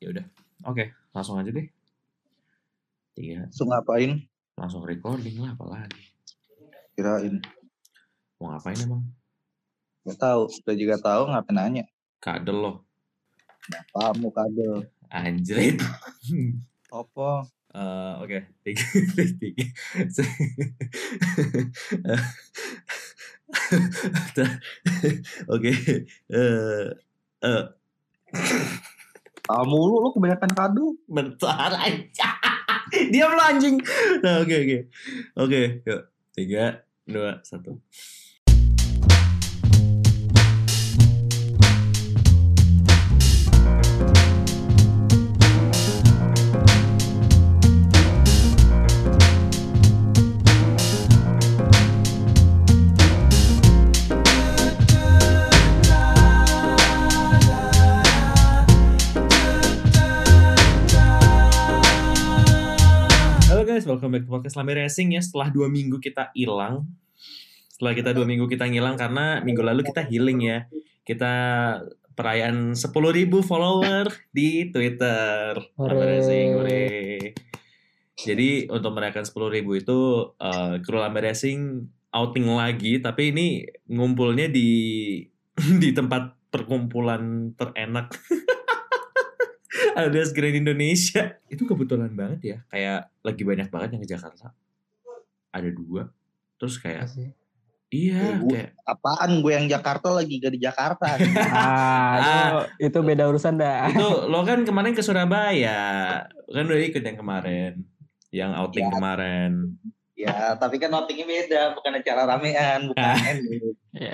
Ya udah. Oke, langsung aja deh. Tiga, Langsung ngapain? langsung recording lah apalagi. Kirain. Mau ngapain emang? Gak tahu. Udah juga tahu ngapain nanya. Kadel loh. Kamu kadel. Anjrit. Apa? Eh, Oke, tiga, tiga. Oke, eh, eh, Kamu lu, lu kebanyakan kado. bentar aja. Diam lo anjing. Nah, oke, oke, oke, yuk, tiga, dua, satu. Welcome back to podcast Lambe Racing ya. Setelah dua minggu kita hilang, setelah kita dua minggu kita ngilang karena minggu lalu kita healing ya. Kita perayaan 10.000 follower di Twitter. Racing, hore. Jadi untuk merayakan 10.000 itu eh, kru Racing outing lagi, tapi ini ngumpulnya di di tempat perkumpulan terenak. Ada Grand Indonesia. Itu kebetulan banget ya. Kayak lagi banyak banget yang ke Jakarta. Ada dua. Terus kayak sih. iya Gua- kayak Apaan gue yang Jakarta lagi gak di Jakarta. Ah, itu, itu beda urusan dah. itu lo kan kemarin ke Surabaya. Kan udah ikut yang kemarin. Yang outing Ya. kemarin. ya, tapi kan outingnya beda. Bukan acara ramean. Bukan Ah. Iya.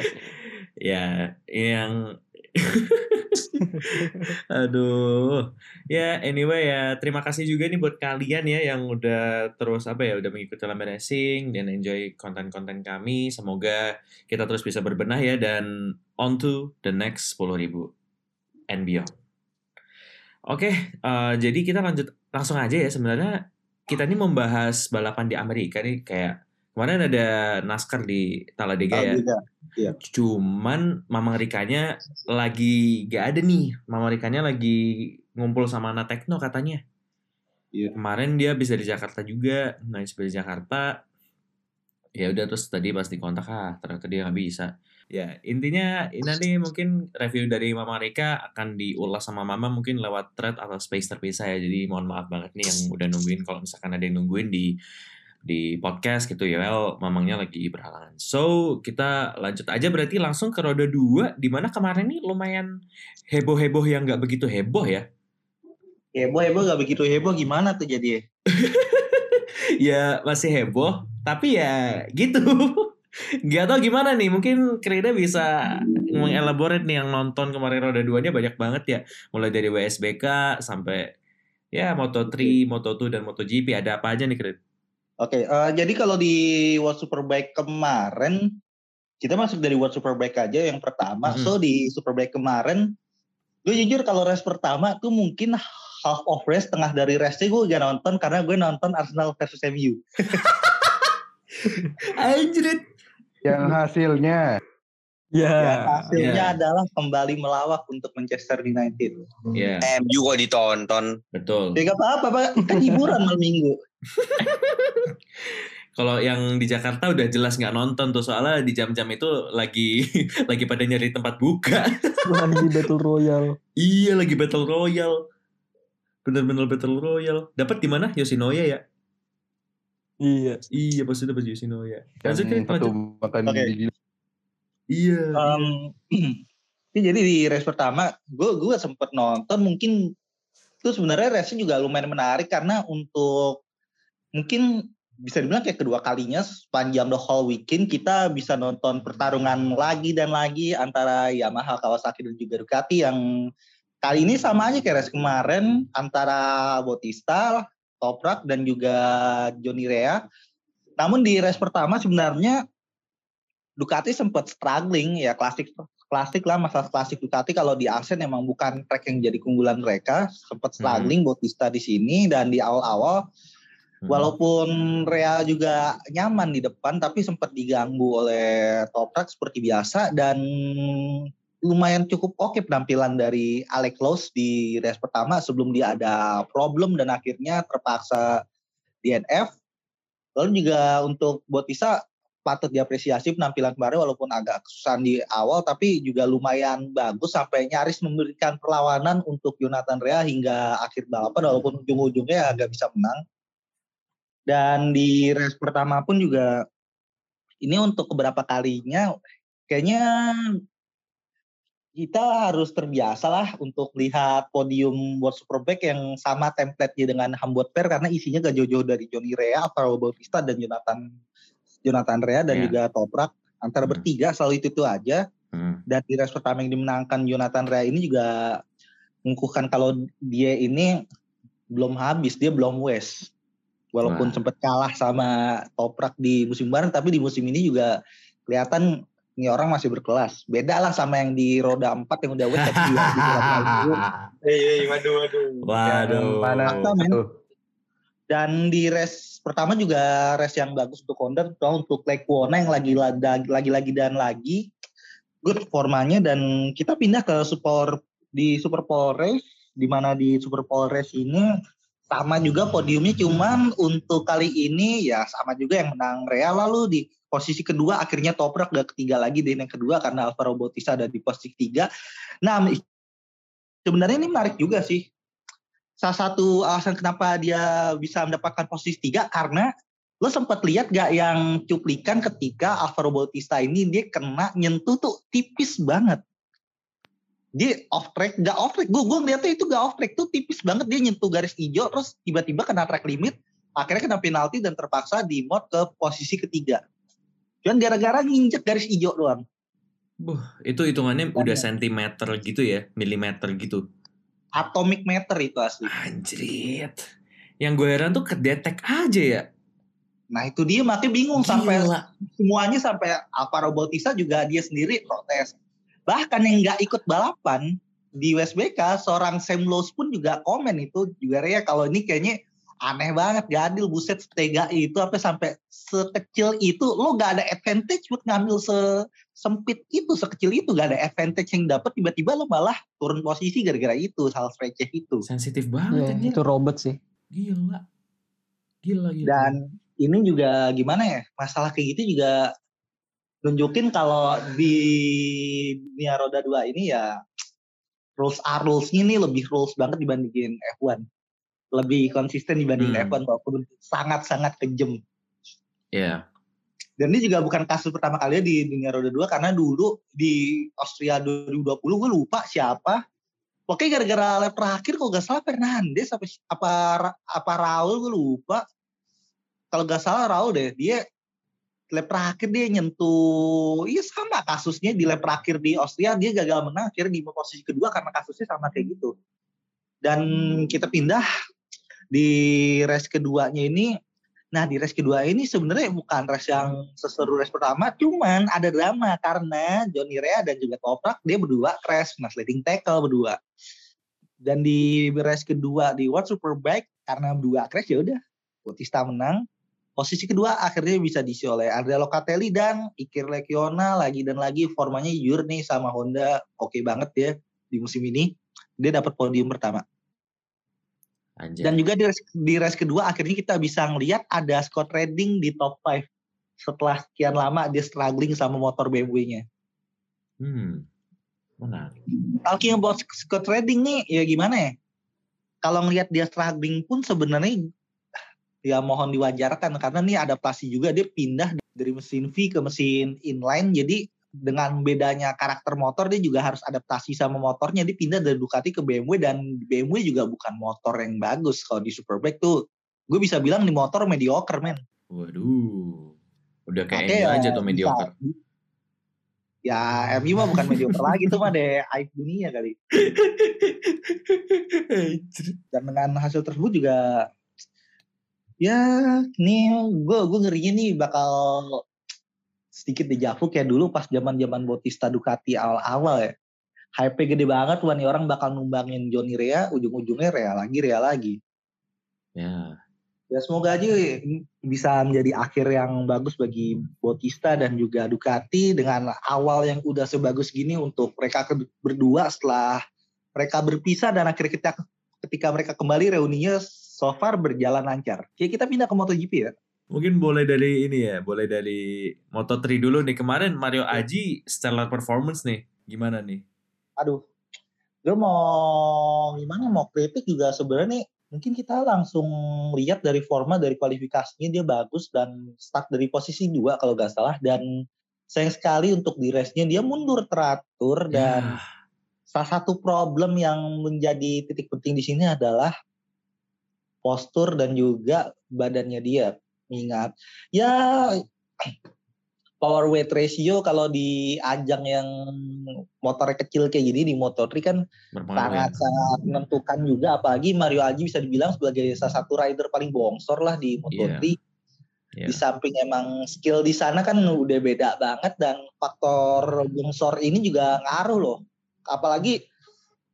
Ya, yang Aduh. Ya, anyway ya, terima kasih juga nih buat kalian ya yang udah terus apa ya, udah mengikuti Lambe Racing dan enjoy konten-konten kami. Semoga kita terus bisa berbenah ya dan on to the next 10.000 and beyond. Oke, eh, jadi kita lanjut langsung aja ya sebenarnya kita ini membahas balapan di Amerika nih kayak kemarin ada NASCAR di Talladega ya. Juga. Cuman Mamang Rikanya lagi gak ada nih. Mamang Rikanya lagi ngumpul sama anak Tekno katanya. Iya. Kemarin dia bisa di Jakarta juga. Nah, bisa di Jakarta. Ya udah terus tadi pas dikontak ah ternyata dia nggak bisa. Ya intinya ini nanti mungkin review dari Mama Rika akan diulas sama Mama mungkin lewat thread atau space terpisah ya. Jadi mohon maaf banget nih yang udah nungguin kalau misalkan ada yang nungguin di di podcast gitu ya. Well, mamangnya lagi berhalangan. So, kita lanjut aja berarti langsung ke roda 2 di mana kemarin nih lumayan heboh-heboh yang nggak begitu heboh ya. Heboh, heboh gak begitu heboh. Gimana tuh jadi? ya masih heboh, tapi ya gitu. Gak tau gimana nih, mungkin Krida bisa mengelaborate nih yang nonton kemarin roda 2-nya banyak banget ya. Mulai dari WSBK sampai ya Moto3, Moto2 dan MotoGP ada apa aja nih Krid? Oke, eh, jadi kalau di World Superbike kemarin, kita masuk dari World Superbike aja yang pertama. Mhm. So di Superbike kemarin, gue jujur kalau race pertama tuh mungkin half of race, tengah dari race gue gak nonton karena gue nonton Arsenal versus MU. Anjrit. yang hasilnya Ya. Ya, hasilnya Ya. adalah kembali melawak untuk Manchester United. Ya, MU kok ditonton. betul. Ya gak apa-apa, Pak. kan hiburan malam minggu. Kalau yang di Jakarta udah jelas nggak nonton tuh soalnya di jam-jam itu lagi lagi pada nyari tempat buka. Lagi Battle Royale. iya lagi battle royale. Bener-bener battle royale. Dapat di mana? Yoshinoya ya? Iya. Iya pasti dapat Yoshinoya. Lanjut yang Krit, lanjut. satu makan Oke. di Iya. Ini jadi di race pertama, gue gue sempet nonton mungkin itu sebenarnya race juga lumayan menarik karena untuk mungkin bisa dibilang kayak kedua kalinya sepanjang the whole weekend kita bisa nonton pertarungan lagi dan lagi antara Yamaha, Kawasaki dan juga Ducati yang kali ini sama aja kayak race kemarin antara Bautista, Toprak dan juga Johnny Rea. Namun di race pertama sebenarnya Ducati sempat struggling ya klasik klasik lah masalah klasik Ducati kalau di Asen emang bukan track yang jadi keunggulan mereka sempat struggling Bautista di sini dan di awal-awal Hmm. Walaupun Real juga nyaman di depan tapi sempat diganggu oleh Toprak seperti biasa dan lumayan cukup oke penampilan dari Alex Lowe's di race pertama sebelum dia ada problem dan akhirnya terpaksa DNF. Lalu juga untuk Bautista patut diapresiasi penampilan kemarin walaupun agak kesusahan di awal tapi juga lumayan bagus sampai nyaris memberikan perlawanan untuk Jonathan Rea hingga akhir balapan walaupun ujung-ujungnya agak bisa menang. Dan di race pertama pun juga ini untuk beberapa kalinya kayaknya kita harus terbiasa lah untuk lihat podium World Superbike yang sama template-nya dengan Hamburg Fair karena isinya gak jauh-jauh dari Johnny Rea, Alvaro Bautista dan Jonathan Jonathan Rea dan Iya. juga Toprak antara Hmm. bertiga selalu itu itu aja Hmm. dan di race pertama yang dimenangkan Jonathan Rea ini juga mengukuhkan kalau dia ini belum habis dia belum wes walaupun Wah. sempat kalah sama Toprak di musim kemarin tapi di musim ini juga kelihatan ini orang masih berkelas beda lah sama yang di roda 4 yang udah wes tapi lalu. Eh, waduh, waduh. Waduh. Mana Fakta, men. tuh? Dan di race pertama juga race yang bagus untuk Honda, untuk Lekwona yang lagi lagi lagi dan lagi good formanya dan kita pindah ke super di Super Pole Race di mana di Super Pole Race ini sama juga podiumnya cuman untuk kali ini ya sama juga yang menang Real. Lalu di posisi kedua akhirnya Toprak gak ketiga lagi di yang kedua karena Alvaro ada di posisi ketiga. Nah sebenarnya ini menarik juga sih. Salah satu alasan kenapa dia bisa mendapatkan posisi tiga karena lo sempat lihat gak yang cuplikan ketika Alvaro ini dia kena nyentuh tuh tipis banget dia off track gak off track gue gue ngeliatnya itu gak off track tuh tipis banget dia nyentuh garis hijau terus tiba-tiba kena track limit akhirnya kena penalti dan terpaksa di mod ke posisi ketiga cuman gara-gara nginjek garis hijau doang Buh, itu hitungannya udah Makanya. sentimeter gitu ya, milimeter gitu. atomic meter itu asli Anjrit. Yang gue heran tuh kedetek aja ya. nah itu dia makanya bingung sampai Gila. semuanya sampai Alvaro Bautista juga dia sendiri protes. Bahkan yang nggak ikut balapan di WSBK, seorang Sam Lowe's pun juga komen itu juga ya kalau ini kayaknya aneh banget Gadil buset setega itu apa sampai sekecil itu lo gak ada advantage buat ngambil sempit itu sekecil itu gak ada advantage yang dapat tiba-tiba lo malah turun posisi gara-gara itu hal receh itu Sensitif banget anjir. itu robot sih. Gila. Gila, gila. dan ini juga gimana ya masalah kayak gitu juga nunjukin kalau di dunia roda dua ini ya rules are rulesnya ini lebih rules banget dibandingin F1 lebih konsisten dibandingin Hmm. F1 walaupun sangat-sangat kejem Iya. dan ini juga bukan kasus pertama kali di dunia roda dua karena dulu di Austria 2020 gue lupa siapa Pokoknya gara-gara lap terakhir kok gak salah Fernandes apa apa apa Raul gue lupa. Kalau gak salah Raul deh, dia lap terakhir dia nyentuh, iya sama kasusnya di lap terakhir di Austria dia gagal menang akhirnya di posisi kedua karena kasusnya sama kayak gitu. Dan kita pindah di race keduanya ini, nah di race kedua ini sebenarnya bukan race yang seseru race pertama, cuman ada drama karena Johnny Rea dan juga Toprak dia berdua crash, nah sliding tackle berdua. Dan di race kedua di World Superbike karena berdua crash ya udah Bautista menang. Posisi kedua akhirnya bisa diisi oleh Andrea Locatelli dan Iker Lecuona lagi dan lagi formanya jujur nih sama Honda oke banget ya di musim ini. Dia dapat podium pertama. Anjir. Dan juga di race, di race kedua akhirnya kita bisa ngelihat ada Scott Redding di top 5 setelah sekian lama dia struggling sama motor BMW-nya. Hmm. Menarik. Talking about Scott Redding nih ya gimana ya? Kalau ngelihat dia struggling pun sebenarnya ya mohon diwajarkan karena nih adaptasi juga dia pindah dari mesin V ke mesin inline jadi dengan bedanya karakter motor dia juga harus adaptasi sama motornya. Dia pindah dari Ducati ke BMW dan BMW juga bukan motor yang bagus. Kalau di Superbike tuh gue bisa bilang di motor mediocre men. Waduh. Udah kayak MU aja tuh bisa- mediocre. ya MU mah bukan mediocre lagi tuh mah deh. Aib dunia kali. Dan dengan hasil tersebut juga ya nih gue gue ngerinya nih bakal sedikit dejavu kayak dulu pas zaman zaman Bautista Ducati awal-awal ya hype gede banget. Wah nih orang bakal numbangin Johnny Rea ujung-ujungnya Rea lagi Rea lagi. Ya. Ya semoga aja ini bisa menjadi akhir yang bagus bagi Bautista dan juga Ducati dengan awal yang udah sebagus gini untuk mereka berdua setelah mereka berpisah dan akhirnya kita ketika mereka kembali reuninya so far berjalan lancar. Oke kita pindah ke MotoGP ya. Mungkin boleh dari ini ya, boleh dari Moto3 dulu nih. Kemarin Mario Aji stellar performance nih. Gimana nih? Aduh, gue mau gimana mau kritik juga sebenarnya nih mungkin kita langsung lihat dari forma dari kualifikasinya dia bagus dan start dari posisi dua kalau gak salah dan sayang sekali untuk di race-nya dia mundur teratur dan Ya, salah satu problem yang menjadi titik penting di sini adalah postur dan juga badannya dia. Ingat, ya power weight ratio kalau di ajang yang motornya kecil kayak gini di Moto3 kan berpengaruh ya. sangat sangat menentukan juga apalagi Mario Aji bisa dibilang sebagai salah satu rider paling bongsor lah di Moto3 Iya. di samping emang skill di sana kan udah beda banget dan faktor bongsor ini juga ngaruh loh apalagi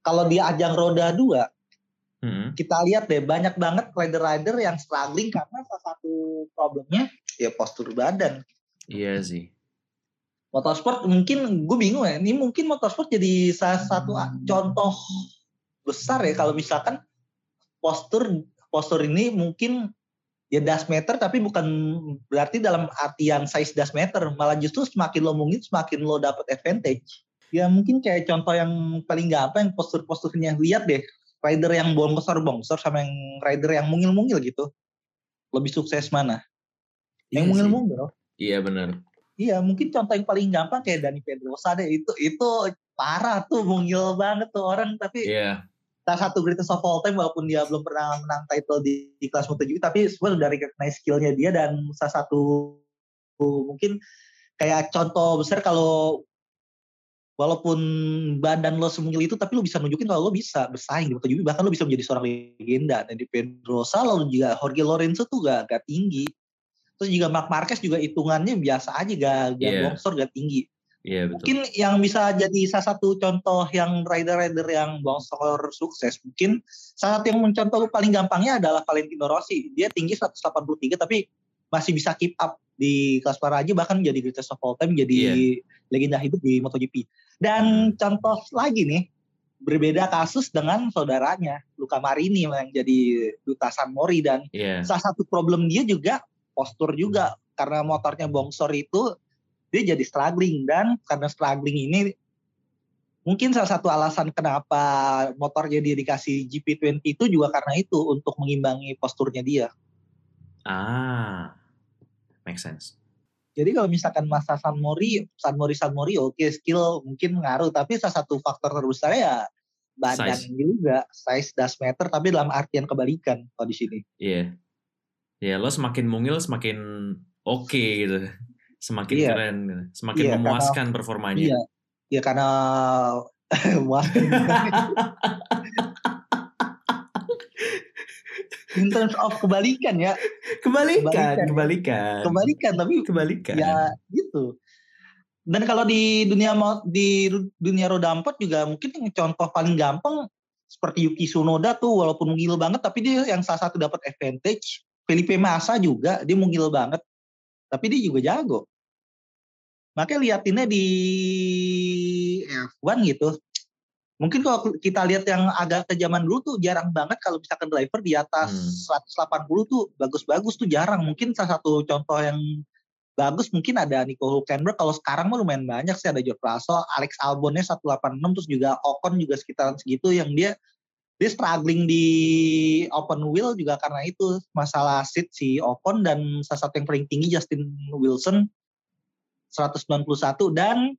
kalau di ajang roda dua Mm-mm. kita lihat deh banyak banget rider-rider yang struggling karena salah satu problemnya ya postur badan Iya sih. motorsport mungkin gue bingung ya ini mungkin motorsport jadi salah satu a- contoh besar ya kalau misalkan postur postur ini mungkin ya das meter tapi bukan berarti dalam artian size das meter malah justru semakin lo mungkin semakin lo dapat advantage ya mungkin kayak contoh yang paling gampang postur-posturnya lihat deh rider yang bongsor bongsor sama yang rider yang mungil-mungil gitu lebih sukses mana yang Iya mungil-mungil Iya benar. Iya, mungkin contoh yang paling gampang kayak Dani Pedrosa deh itu itu parah tuh mungil banget tuh orang tapi Iya. salah satu greatest of all time walaupun dia belum pernah menang title di, di kelas MotoGP tapi semua udah recognize skillnya dia dan salah satu mungkin kayak contoh besar kalau walaupun badan lo semungil itu tapi lo bisa nunjukin kalau lo bisa bersaing di MotoGP bahkan lo bisa menjadi seorang legenda. Dan di Pedrosa lo juga Jorge Lorenzo tuh gak, gak tinggi. Terus juga Mark Marquez juga hitungannya biasa aja gak, gak Iya. bongsor gak tinggi. Iya betul. mungkin yang bisa jadi salah satu contoh yang rider-rider yang bongsor sukses mungkin salah satu yang mencontoh paling gampangnya adalah Valentino Rossi. Dia tinggi 183 tapi masih bisa keep up di kelas para aja bahkan jadi greatest of all time jadi legenda hidup di MotoGP dan contoh lagi nih berbeda kasus dengan saudaranya Luca Marini yang jadi duta San Mori dan Iya. salah satu problem dia juga postur juga karena motornya bongsor itu dia jadi struggling dan karena struggling ini mungkin salah satu alasan kenapa motornya dia dikasih GP20 itu juga karena itu untuk mengimbangi posturnya dia. Ah. Make sense. Jadi kalau misalkan masa San Mori, San Mori San Mori oke skill mungkin ngaruh tapi salah satu faktor terbesar ya badan Size. juga size das meter tapi dalam artian kebalikan kalau di sini. Iya. Ya lo semakin mungil semakin oke gitu. Semakin Iya. keren gitu. Semakin Iya, karena- memuaskan performanya. Iya, ya karena wah in terms of kebalikan ya kebalikan, Kebalikan. kebalikan. kebalikan tapi Kebalikan. ya gitu dan kalau di dunia di dunia roda empat juga mungkin yang contoh paling gampang seperti Yuki Tsunoda tuh walaupun mungil banget tapi dia yang salah satu dapat advantage Felipe Massa juga dia mungil banget tapi dia juga jago makanya liatinnya di F1 gitu mungkin kalau kita lihat yang agak ke zaman dulu tuh jarang banget kalau misalkan driver di atas Hmm. 180 tuh bagus-bagus tuh jarang. Mungkin salah satu contoh yang bagus mungkin ada Nico Hulkenberg. Kalau sekarang mah lumayan banyak sih ada George Russell Alex Albonnya 186 terus juga Ocon juga sekitaran segitu yang dia dia struggling di open wheel juga karena itu masalah seat si Ocon dan salah satu yang paling tinggi Justin Wilson 191 dan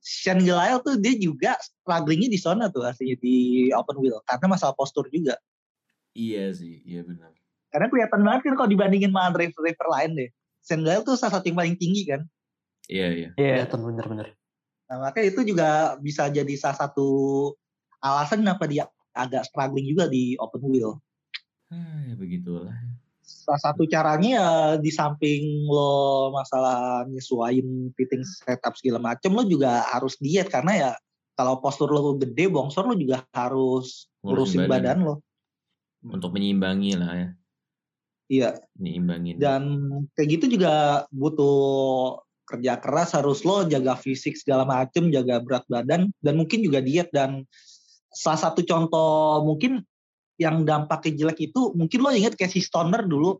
Sean Gelael tuh dia juga strugglingnya di sana tuh aslinya di open wheel karena masalah postur juga Iya sih, iya benar. karena kelihatan banget kan kalau dibandingin sama driver-driver lain deh Sean Gelael tuh salah satu yang paling tinggi kan Iya, iya. Iya. Kelihatan bener-bener. Nah, makanya itu juga bisa jadi salah satu alasan kenapa dia agak struggling juga di open wheel. Ah, ya begitulah. Salah satu caranya ya di samping lo masalah nyesuaiin fitting setup segala macem lo juga harus diet karena ya kalau postur lo gede bongsor lo juga harus Ngurusin badan. badan lo. Untuk menyeimbangi lah ya. Iya. Nyimbangin. Dan kayak gitu juga butuh kerja keras harus lo jaga fisik segala macem, jaga berat badan dan mungkin juga diet dan salah satu contoh mungkin yang dampaknya jelek itu mungkin lo inget kayak si Stoner dulu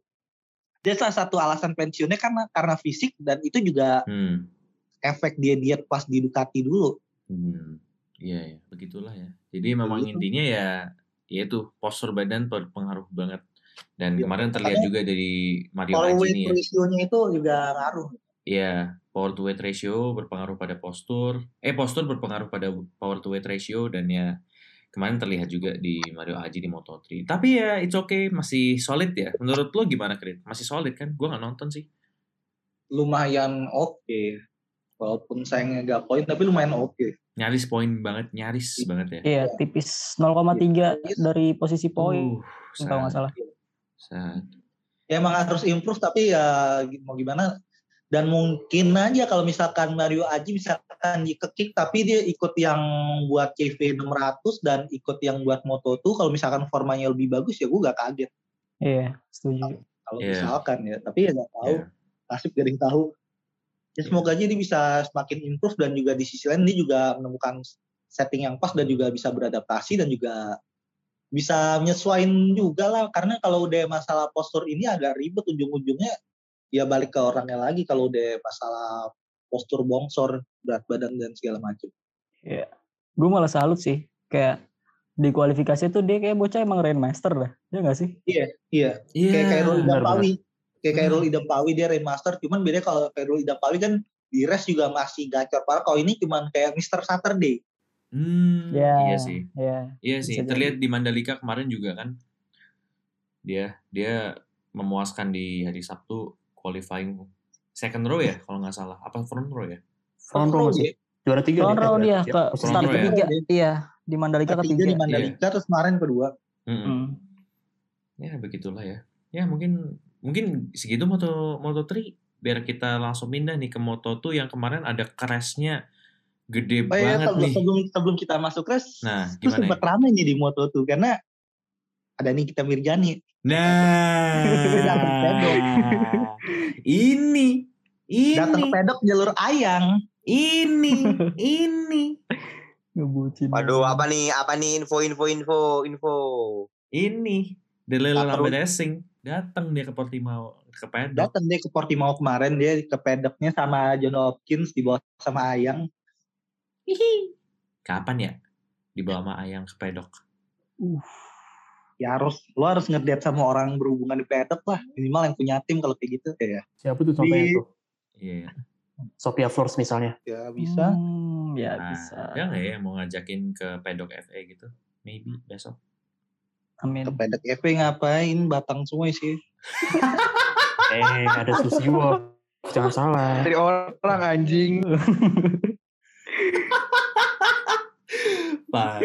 dia salah satu alasan pensiunnya karena karena fisik dan itu juga Hmm. efek dia diet pas di Ducati dulu. Hmm. Iya ya, begitulah ya. Jadi memang Begitu. intinya ya ya itu postur badan berpengaruh banget. Dan Iya, kemarin terlihat juga dari Mario Power weight ya. ratio-nya itu juga ngaruh. Iya, power to weight ratio berpengaruh pada postur. Eh, postur berpengaruh pada power to weight ratio dan ya kemarin terlihat juga di Mario Aji di Moto3. Tapi ya it's okay, masih solid ya. Menurut lo gimana, Krit? Masih solid kan? Gua nggak nonton sih. Lumayan oke. Walaupun sayangnya gak poin tapi lumayan oke. Nyaris poin banget, nyaris banget ya. Iya, tipis 0,3 dari posisi poin Uh, kalau nggak salah. sad. Ya emang harus improve tapi ya mau gimana dan mungkin aja kalau misalkan Mario Aji misalkan di kick tapi dia ikut yang buat CV 600 dan ikut yang buat Moto2 kalau misalkan formanya lebih bagus ya gue gak kaget Iya, setuju. kalau Iya. misalkan ya tapi ya gak tahu Iya. nasib yang tahu ya semoga aja dia bisa semakin improve dan juga di sisi lain dia juga menemukan setting yang pas dan juga bisa beradaptasi dan juga bisa menyesuaikan juga lah karena kalau udah masalah postur ini agak ribet ujung-ujungnya ya balik ke orangnya lagi kalau udah masalah postur bongsor berat badan dan segala macam Gue malah salut sih. Kayak di kualifikasi tuh dia kayak bocah emang Rainmaster dah. Ya nggak sih? iya Iya, kayak Kairul benar, Idampawi kayak Kairul Hmm. Idampawi dia remaster cuman beda kalau Kairul Idampawi kan di race juga masih gacor parah kalau ini cuman kayak Mr. Saturday Hmm, Ya. iya sih. Iya. Iya sih, Bisa jadi. terlihat di Mandalika kemarin juga kan. Dia dia memuaskan di hari Sabtu qualifying second row ya kalau nggak salah. Apa front row ya? Front row masih juara tiga Front deh, row dia ya. ke start ya? ketiga. Iya, di Mandalika ketiga di Mandalika terus kemarin kedua. Hmm. Ya begitulah ya. Ya mungkin mungkin segitu moto Moto3 biar kita langsung pindah nih ke Moto2 yang kemarin ada crashnya gede Oh iya, banget sebelum, nih. sebelum sebelum kita masuk race, Nah, itu gimana sempat ya? ramai nih di Moto2 karena ada Nikita Mirjani. Datang pedok. Nah, ini Datang ke ini pedok jalur ayang. ini ini Ngebucin. Waduh, apa nih? Apa nih info info info info? ini Delele perlu. Lambe Racing datang dia ke Portimao ke pedok. Datang dia ke Portimao kemarin dia ke pedoknya sama John Hopkins di bawah sama Ayang. Hihi. Kapan ya dibawa sama Ayang ke pedok? Ya harus lo harus ngedate sama orang berhubungan di pedok lah. Minimal yang punya tim kalau kayak gitu ya. Siapa tuh sampai Di- itu? Iya. Sophia Flores misalnya. Ya bisa. Hmm, ya Nah, bisa. ada nggak ya yang mau ngajakin ke pedok FA gitu? Maybe besok. Amin. Ke pedok EP ngapain? Batang semua sih. Eh, ada Susi Wolf. Jangan salah. Dari orang anjing. Pak.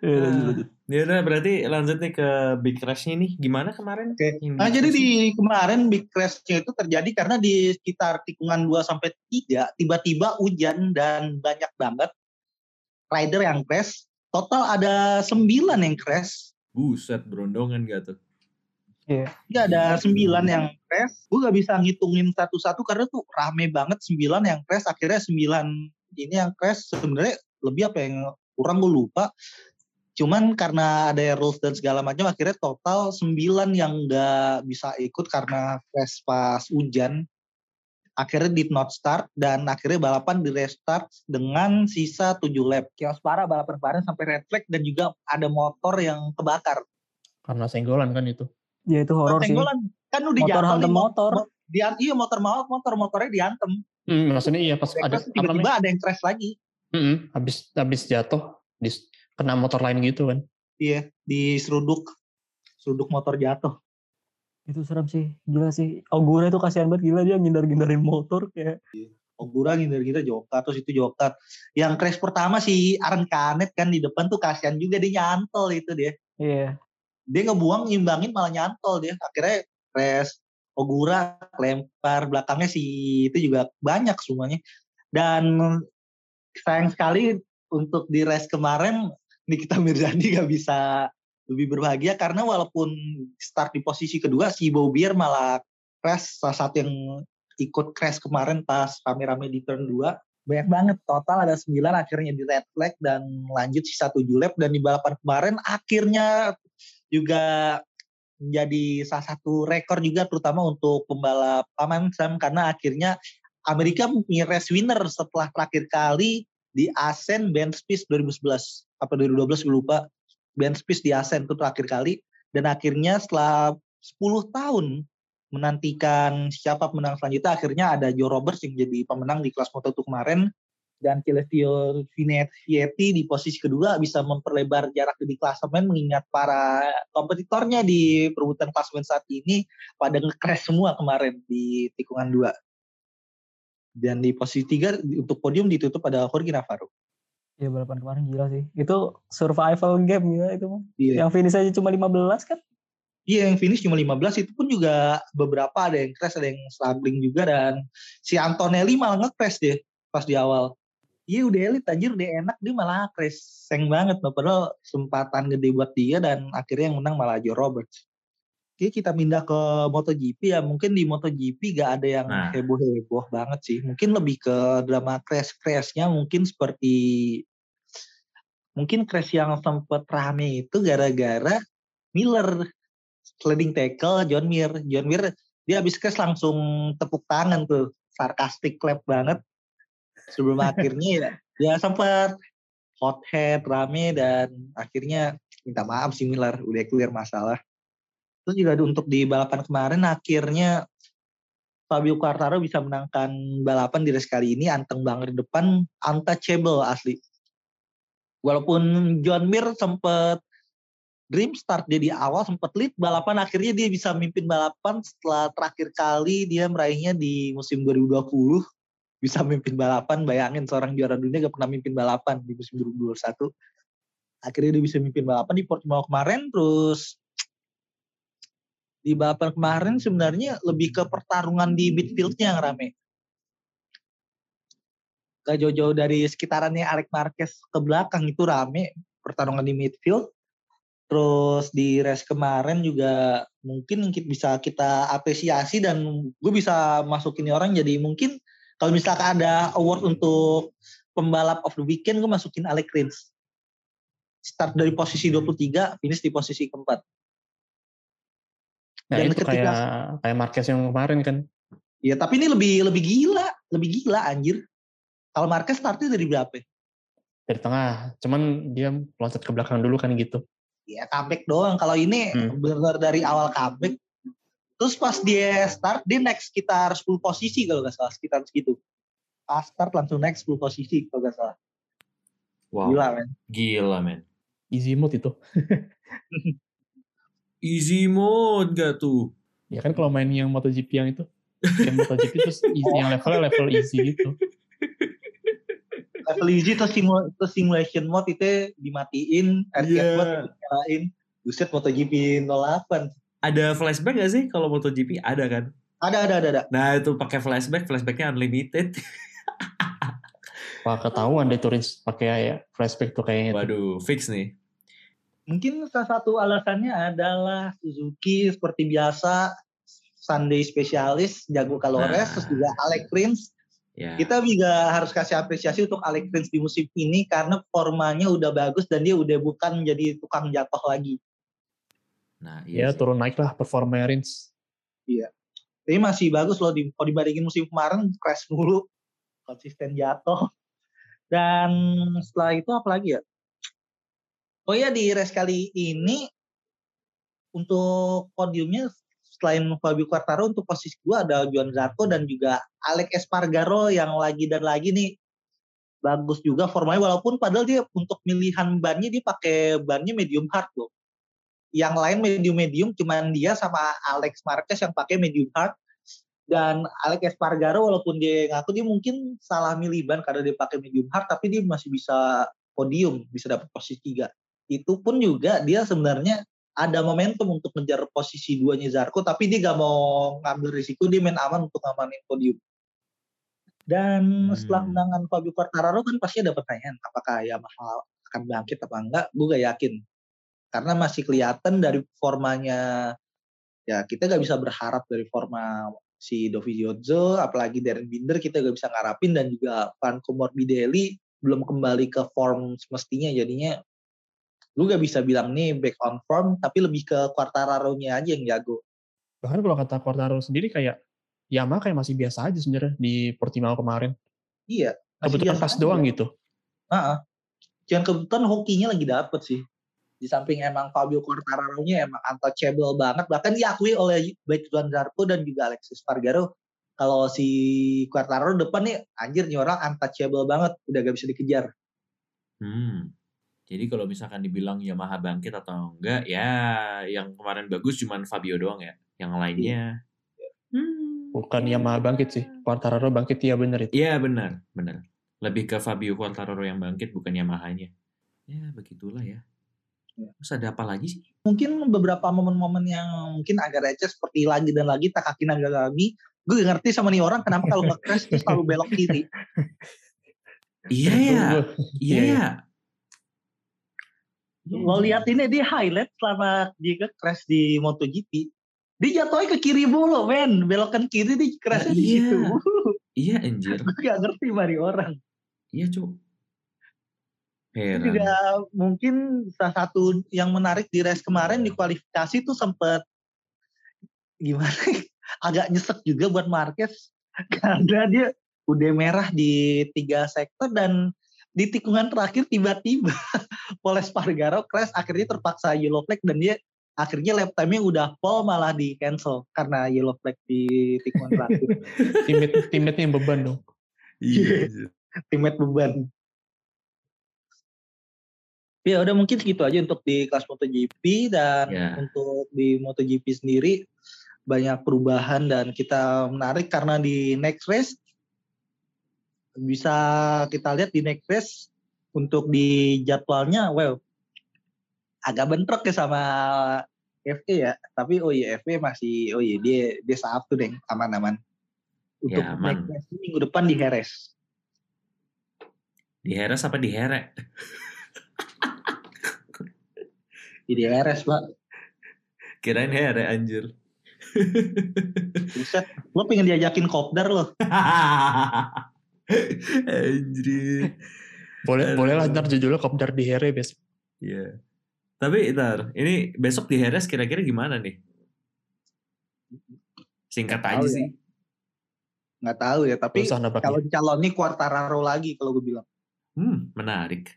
Ya, lanjut, lanjut. Ya udah berarti lanjut nih ke Big Crash-nya nih. Gimana kemarin? Oke. Yang Nah, jadi di kemarin big crash-nya itu terjadi karena di sekitar tikungan 2 sampai 3 tiba-tiba hujan dan banyak banget rider yang crash. Total ada 9 yang crash. Buset, berondongan gak tuh? Ya ada 9 yang crash. Gue gak bisa ngitungin satu-satu karena tuh rame banget 9 yang crash. Akhirnya 9 ini yang crash sebenarnya lebih apa yang kurang gue lupa. Cuman karena ada rules dan segala macam akhirnya total 9 yang nggak bisa ikut karena crash pas hujan. Akhirnya did not start dan akhirnya balapan di restart dengan sisa 7 lap. Chaos parah balapan kemarin sampai red flag dan juga ada motor yang kebakar. Karena senggolan kan itu. Ya itu horor sih. Senggolan. Kan udah Motor jatuh hantem motor. mo- Dian, iya motor mau motor motornya diantem. Hmm, maksudnya iya pas ada tiba-tiba ada yang crash lagi. Mm-mm, habis habis jatuh dis, kena motor lain gitu kan. Iya, di seruduk. Seruduk motor jatuh. Itu serem sih. Gila sih. Ogura itu kasihan banget gila dia ngindar-ngindarin motor kayak Ogura ngindar kita jokat terus itu jokat. Yang crash pertama si Aaron Canet kan di depan tuh kasihan juga dia nyantol itu dia. iya. Dia ngebuang ngimbangin malah nyantol dia. Akhirnya crash Ogura lempar belakangnya si itu juga banyak semuanya. Dan sayang sekali untuk di race kemarin Nikita Mirzani gak bisa lebih berbahagia karena walaupun start di posisi kedua si Bobbier malah crash salah satu yang ikut crash kemarin pas rame-rame di turn 2 banyak banget total ada 9 akhirnya di red flag dan lanjut sisa 7 lap. Dan di balapan kemarin akhirnya juga menjadi salah satu rekor juga terutama untuk pembalap paman Sam karena akhirnya Amerika punya race winner setelah terakhir kali di Asen Ben Spies 2011 apa 2012 gue lupa Ben Spies di Asen itu terakhir kali dan akhirnya setelah 10 tahun menantikan siapa pemenang selanjutnya akhirnya ada Joe Roberts yang jadi pemenang di kelas Moto2 kemarin dan Celestio Vinetti di posisi kedua bisa memperlebar jarak di klasemen mengingat para kompetitornya di perebutan klasemen saat ini pada nge-crash semua kemarin di tikungan dua. Dan di posisi tiga untuk podium ditutup pada Jorge Navarro. Iya balapan kemarin gila sih. Itu survival game ya itu mah. Iya. Yang finish aja cuma 15 kan? Iya yang finish cuma 15 itu pun juga beberapa ada yang crash ada yang struggling juga dan si Antonelli malah nge-crash deh pas di awal. Iya udah elit anjir udah enak dia malah crash seng banget loh padahal kesempatan gede buat dia dan akhirnya yang menang malah Joe Roberts. Oke kita pindah ke MotoGP ya mungkin di MotoGP gak ada yang Nah. heboh-heboh banget sih mungkin lebih ke drama crash-crashnya mungkin seperti mungkin crash yang sempat rame itu gara-gara Miller sliding tackle John Mir. John Mir dia habis crash langsung tepuk tangan tuh, sarkastik clap banget. Sebelum akhirnya ya, ya sempat hot head rame dan akhirnya minta maaf si Miller udah clear masalah. Terus juga untuk di balapan kemarin akhirnya Fabio Quartararo bisa menangkan balapan di race kali ini anteng banget di depan untouchable asli. Walaupun John Mir sempat dream start dia di awal sempat lead balapan akhirnya dia bisa mimpin balapan setelah terakhir kali dia meraihnya di musim 2020 bisa mimpin balapan bayangin seorang juara dunia gak pernah mimpin balapan di musim 2021 akhirnya dia bisa mimpin balapan di Portimao kemarin terus di balapan kemarin sebenarnya lebih ke pertarungan di midfieldnya yang rame gak jauh-jauh dari sekitarannya Alex Marquez ke belakang itu rame pertarungan di midfield Terus di race kemarin juga mungkin bisa kita apresiasi dan gue bisa masukin orang jadi mungkin kalau misalkan ada award untuk pembalap of the weekend gue masukin Alex Rins. Start dari posisi 23, finish di posisi keempat. Nah, Dan itu ketika- kayak kayak Marquez yang kemarin kan. Ya tapi ini lebih lebih gila, lebih gila anjir. Kalau Marquez startnya dari berapa? ya? Dari tengah. Cuman dia loncat ke belakang dulu kan gitu. Ya comeback doang. Kalau ini Hmm. benar dari awal comeback. Terus pas dia start, dia naik sekitar 10 posisi kalau nggak salah. Sekitar segitu. Pas start langsung naik 10 posisi kalau nggak salah. Wow, Gila men. gila men. Easy mode itu. Easy mode gak tuh? Ya kan kalau main yang MotoGP yang itu. Yang MotoGP terus easy, yang levelnya level easy gitu. Level easy terus, simu- terus simulation mode itu dimatiin. Arcade Iya. mode dinyalain. Buset MotoGP 08. Ada flashback gak sih kalau MotoGP? Ada kan? Ada, ada, ada, ada. Nah itu pakai flashback, flashbacknya unlimited. Wah ketahuan deh Turis pakai ya flashback tuh kayaknya. Waduh, fix nih. Mungkin salah satu alasannya adalah Suzuki seperti biasa Sunday spesialis jago Kalores Nah. terus juga Alex Rins Ya. kita juga harus kasih apresiasi untuk Alex Rins di musim ini karena formanya udah bagus dan dia udah bukan menjadi tukang jatuh lagi Nah, Ya iya sih. turun naik lah performa Rins. tapi masih bagus loh di, kalau dibandingin musim kemarin crash mulu konsisten jatuh dan setelah itu apa lagi ya oh ya di race kali ini untuk podiumnya selain Fabio Quartararo untuk posisi dua ada Juan Zarco dan juga Alex Espargaro yang lagi dan lagi nih. Bagus juga formanya walaupun padahal dia untuk pilihan bannya dia pakai bannya medium hard loh. Yang lain medium medium cuman dia sama Alex Marquez yang pakai medium hard. Dan Alex Espargaro walaupun dia ngaku dia mungkin salah milih ban karena dia pakai medium hard tapi dia masih bisa podium bisa dapat posisi tiga itu pun juga dia sebenarnya ada momentum untuk ngejar posisi duanya Zarko tapi dia gak mau ngambil risiko dia main aman untuk ngamanin podium. Dan setelah Hmm. menangan Fabio Quartararo kan pasti ada pertanyaan apakah Yamaha akan bangkit apa enggak? Gue gak yakin. Karena masih kelihatan dari formanya ya kita nggak bisa berharap dari forma si Dovizioso apalagi Darren Binder kita nggak bisa ngarapin dan juga Franco Morbidelli belum kembali ke form semestinya jadinya lu gak bisa bilang nih back on form tapi lebih ke Quartararo-nya aja yang jago Bahkan kalau kata Quartararo sendiri kayak Yamaha kayak masih biasa aja sebenarnya di Portimao kemarin. iya Kebetulan pas aja. doang gitu. Heeh. Cuman kebetulan hokinya lagi dapet sih. Di samping emang Fabio Quartararo-nya emang untouchable banget. Bahkan diakui oleh baik Juan Zarco dan juga Alexis Spargaro. Kalau si Quartararo depan nih, anjir nih orang untouchable banget. Udah gak bisa dikejar. Hmm. Jadi kalau misalkan dibilang Yamaha bangkit atau enggak, ya yang kemarin bagus cuman Fabio doang ya. Yang lainnya. Hmm. Bukan Yamaha bangkit sih. Quartararo bangkit ya bener itu. Iya benar, benar. Lebih ke Fabio Quartararo yang bangkit bukan Yamaha-nya. Ya begitulah ya. Ya. Terus ada apa lagi sih? Mungkin beberapa momen-momen yang mungkin agak receh seperti lagi dan lagi Takaki Nagagami. Gue gak ngerti sama nih orang kenapa kalau nge-crash selalu belok kiri. Iya ya, iya Iya, ya. Lo lihat ini dia highlight selama dia nge-crash di MotoGP. Dia jatuhnya ke kiri mulu, men. Belokan kiri dia crashnya Nah, di iya. situ. Iya anjir. Gue gak ngerti mari orang. Iya cuk. Heran. juga mungkin salah satu yang menarik di race kemarin di kualifikasi tuh sempet gimana agak nyesek juga buat Marquez karena dia udah merah di tiga sektor dan di tikungan terakhir tiba-tiba Paul Espargaro crash akhirnya terpaksa yellow flag dan dia akhirnya lap time-nya udah full malah di cancel karena yellow flag di tikungan terakhir Teammate, teammate yang beban dong. Iya. anjir. timet beban. Ya udah mungkin segitu aja untuk di kelas MotoGP dan Ya. untuk di MotoGP sendiri banyak perubahan dan kita menarik karena di next race bisa kita lihat di next race untuk di jadwalnya well agak bentrok ya sama FE ya tapi oh iya FE masih oh iya dia dia Sabtu deh aman-aman untuk Ya, aman. next race minggu depan di Heres Di Heres apa di Here? di Heres pak Kirain Here anjir. Buset, lo pengen diajakin kopdar lo. anjir. Boleh, Aduh. boleh lah ntar judulnya kopdar di Here besok. Iya. Tapi ntar, ini besok di Heres kira-kira gimana nih? Singkat Nggak aja tahu ya. sih. Nggak tahu ya, tapi kalau calonnya Quartararo lagi kalau gue bilang. Hmm, menarik.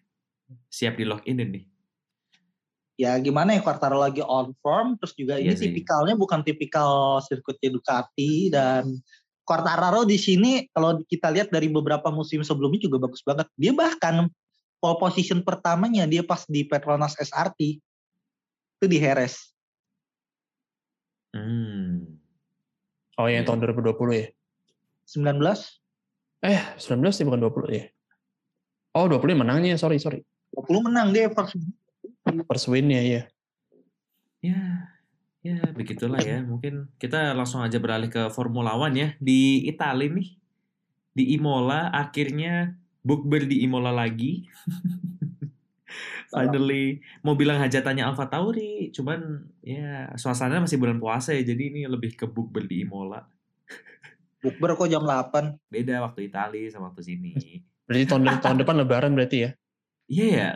Siap di login nih. Ya gimana ya Quartararo lagi on form, terus juga Iya ini sih. tipikalnya bukan tipikal sirkuitnya Ducati dan Quartararo di sini kalau kita lihat dari beberapa musim sebelumnya juga bagus banget. Dia bahkan pole position pertamanya dia pas di Petronas SRT itu di Heres. Hmm. Oh yang Iya. tahun 2020 ya? 19 Eh, 19 sih bukan 20 ya? Oh, 20 menangnya, sorry, sorry. 20 menang dia first First win-nya, ya. Ya, ya begitulah ya. Mungkin kita langsung aja beralih ke Formula One ya. Di Italia nih, di Imola akhirnya bukber di Imola lagi. Finally, mau bilang hajatannya Alfa Tauri, cuman ya suasananya masih bulan puasa ya, jadi ini lebih ke bukber di Imola. bukber kok jam 8. Beda waktu Italia sama waktu sini. Berarti tahun, tahun depan lebaran berarti ya? Iya ya,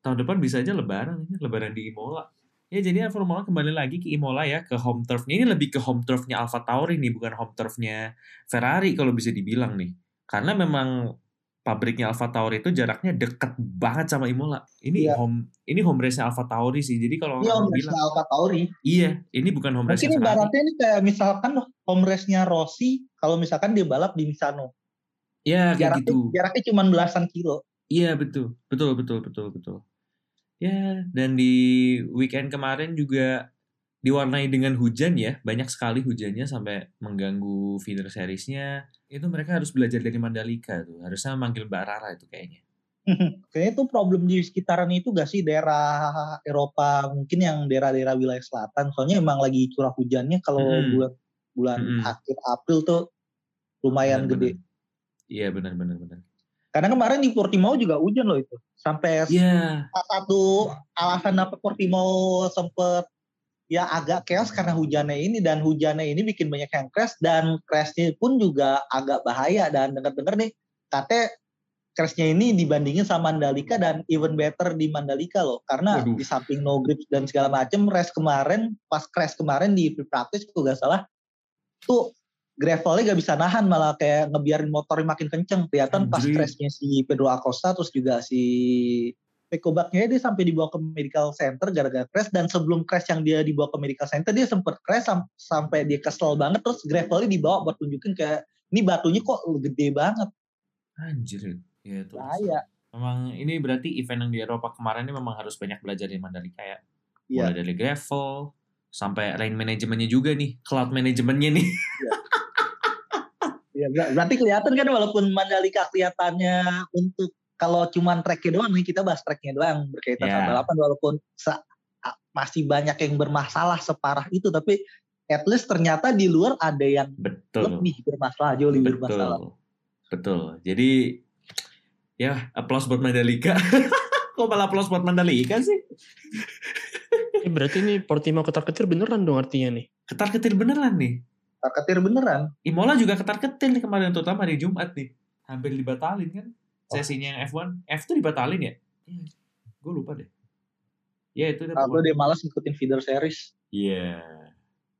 tahun depan bisa aja lebaran, lebaran di Imola. Ya jadi Formula kembali lagi ke Imola ya, ke home turfnya. Ini lebih ke home turfnya Alfa Tauri nih, bukan home turfnya Ferrari kalau bisa dibilang nih. Karena memang pabriknya Alfa Tauri itu jaraknya deket banget sama Imola. Ini Iya. home ini home race-nya Alfa Tauri sih. Jadi kalau orang home bilang, race Alfa Tauri. iya, ini bukan home race Mungkin ibaratnya ini kayak misalkan home race-nya Rossi kalau misalkan dia balap di Misano. Iya, kayak Jaraknya, gitu. jaraknya cuma belasan kilo. Iya betul, betul, betul, betul, betul. Ya, dan di weekend kemarin juga diwarnai dengan hujan ya, banyak sekali hujannya sampai mengganggu feeder seriesnya. Itu mereka harus belajar dari Mandalika tuh, harusnya manggil Mbak Rara itu kayaknya. Kayaknya itu problem di sekitaran itu gak sih daerah Eropa mungkin yang daerah-daerah wilayah selatan. Soalnya emang lagi curah hujannya kalau Mm-mm. bulan bulan Mm-mm. akhir April tuh lumayan Benar, gede. Iya benar, benar, benar. Karena kemarin di Portimao juga hujan loh itu. Sampai Iya. salah satu alasan apa Portimao sempet ya agak chaos karena hujannya ini dan hujannya ini bikin banyak yang crash dan crashnya pun juga agak bahaya dan dengar-dengar nih katanya crashnya ini dibandingin sama Mandalika dan even better di Mandalika loh karena Waduh. di samping no grip dan segala macem race kemarin pas crash kemarin di free practice kalau nggak salah tuh gravelnya gak bisa nahan malah kayak ngebiarin motornya makin kenceng kelihatan pas crashnya si Pedro Acosta terus juga si Peko Bagnaia dia sampai dibawa ke medical center gara-gara crash dan sebelum crash yang dia dibawa ke medical center dia sempet crash sam- sampai dia kesel banget terus gravelnya dibawa buat tunjukin kayak ini batunya kok gede banget Anjir. Ya itu. bahaya Memang ini berarti event yang di Eropa kemarin ini memang harus banyak belajar dari Mandalika ya. Iya. Mulai dari gravel sampai lane manajemennya juga nih, cloud manajemennya nih. Ya, ber- berarti kelihatan kan walaupun Mandalika kelihatannya untuk kalau cuman tracknya doang nih kita bahas tracknya doang berkaitan Ya. sama balapan walaupun masih banyak yang bermasalah separah itu tapi at least ternyata di luar ada yang Betul. lebih bermasalah jauh lebih bermasalah. Betul. Betul. Jadi ya applause buat Mandalika. Kok malah applause buat Mandalika sih? Eh, berarti ini Portimao ketar-ketir beneran dong artinya nih. Ketar-ketir beneran nih. Ketir beneran. Imola juga ketar-ketir nih kemarin terutama di Jumat nih. Hampir dibatalin kan sesinya yang F1. F tuh dibatalin ya? Gue lupa deh. Ya itu. Atau pokoknya. dia malas ngikutin feeder series. Iya.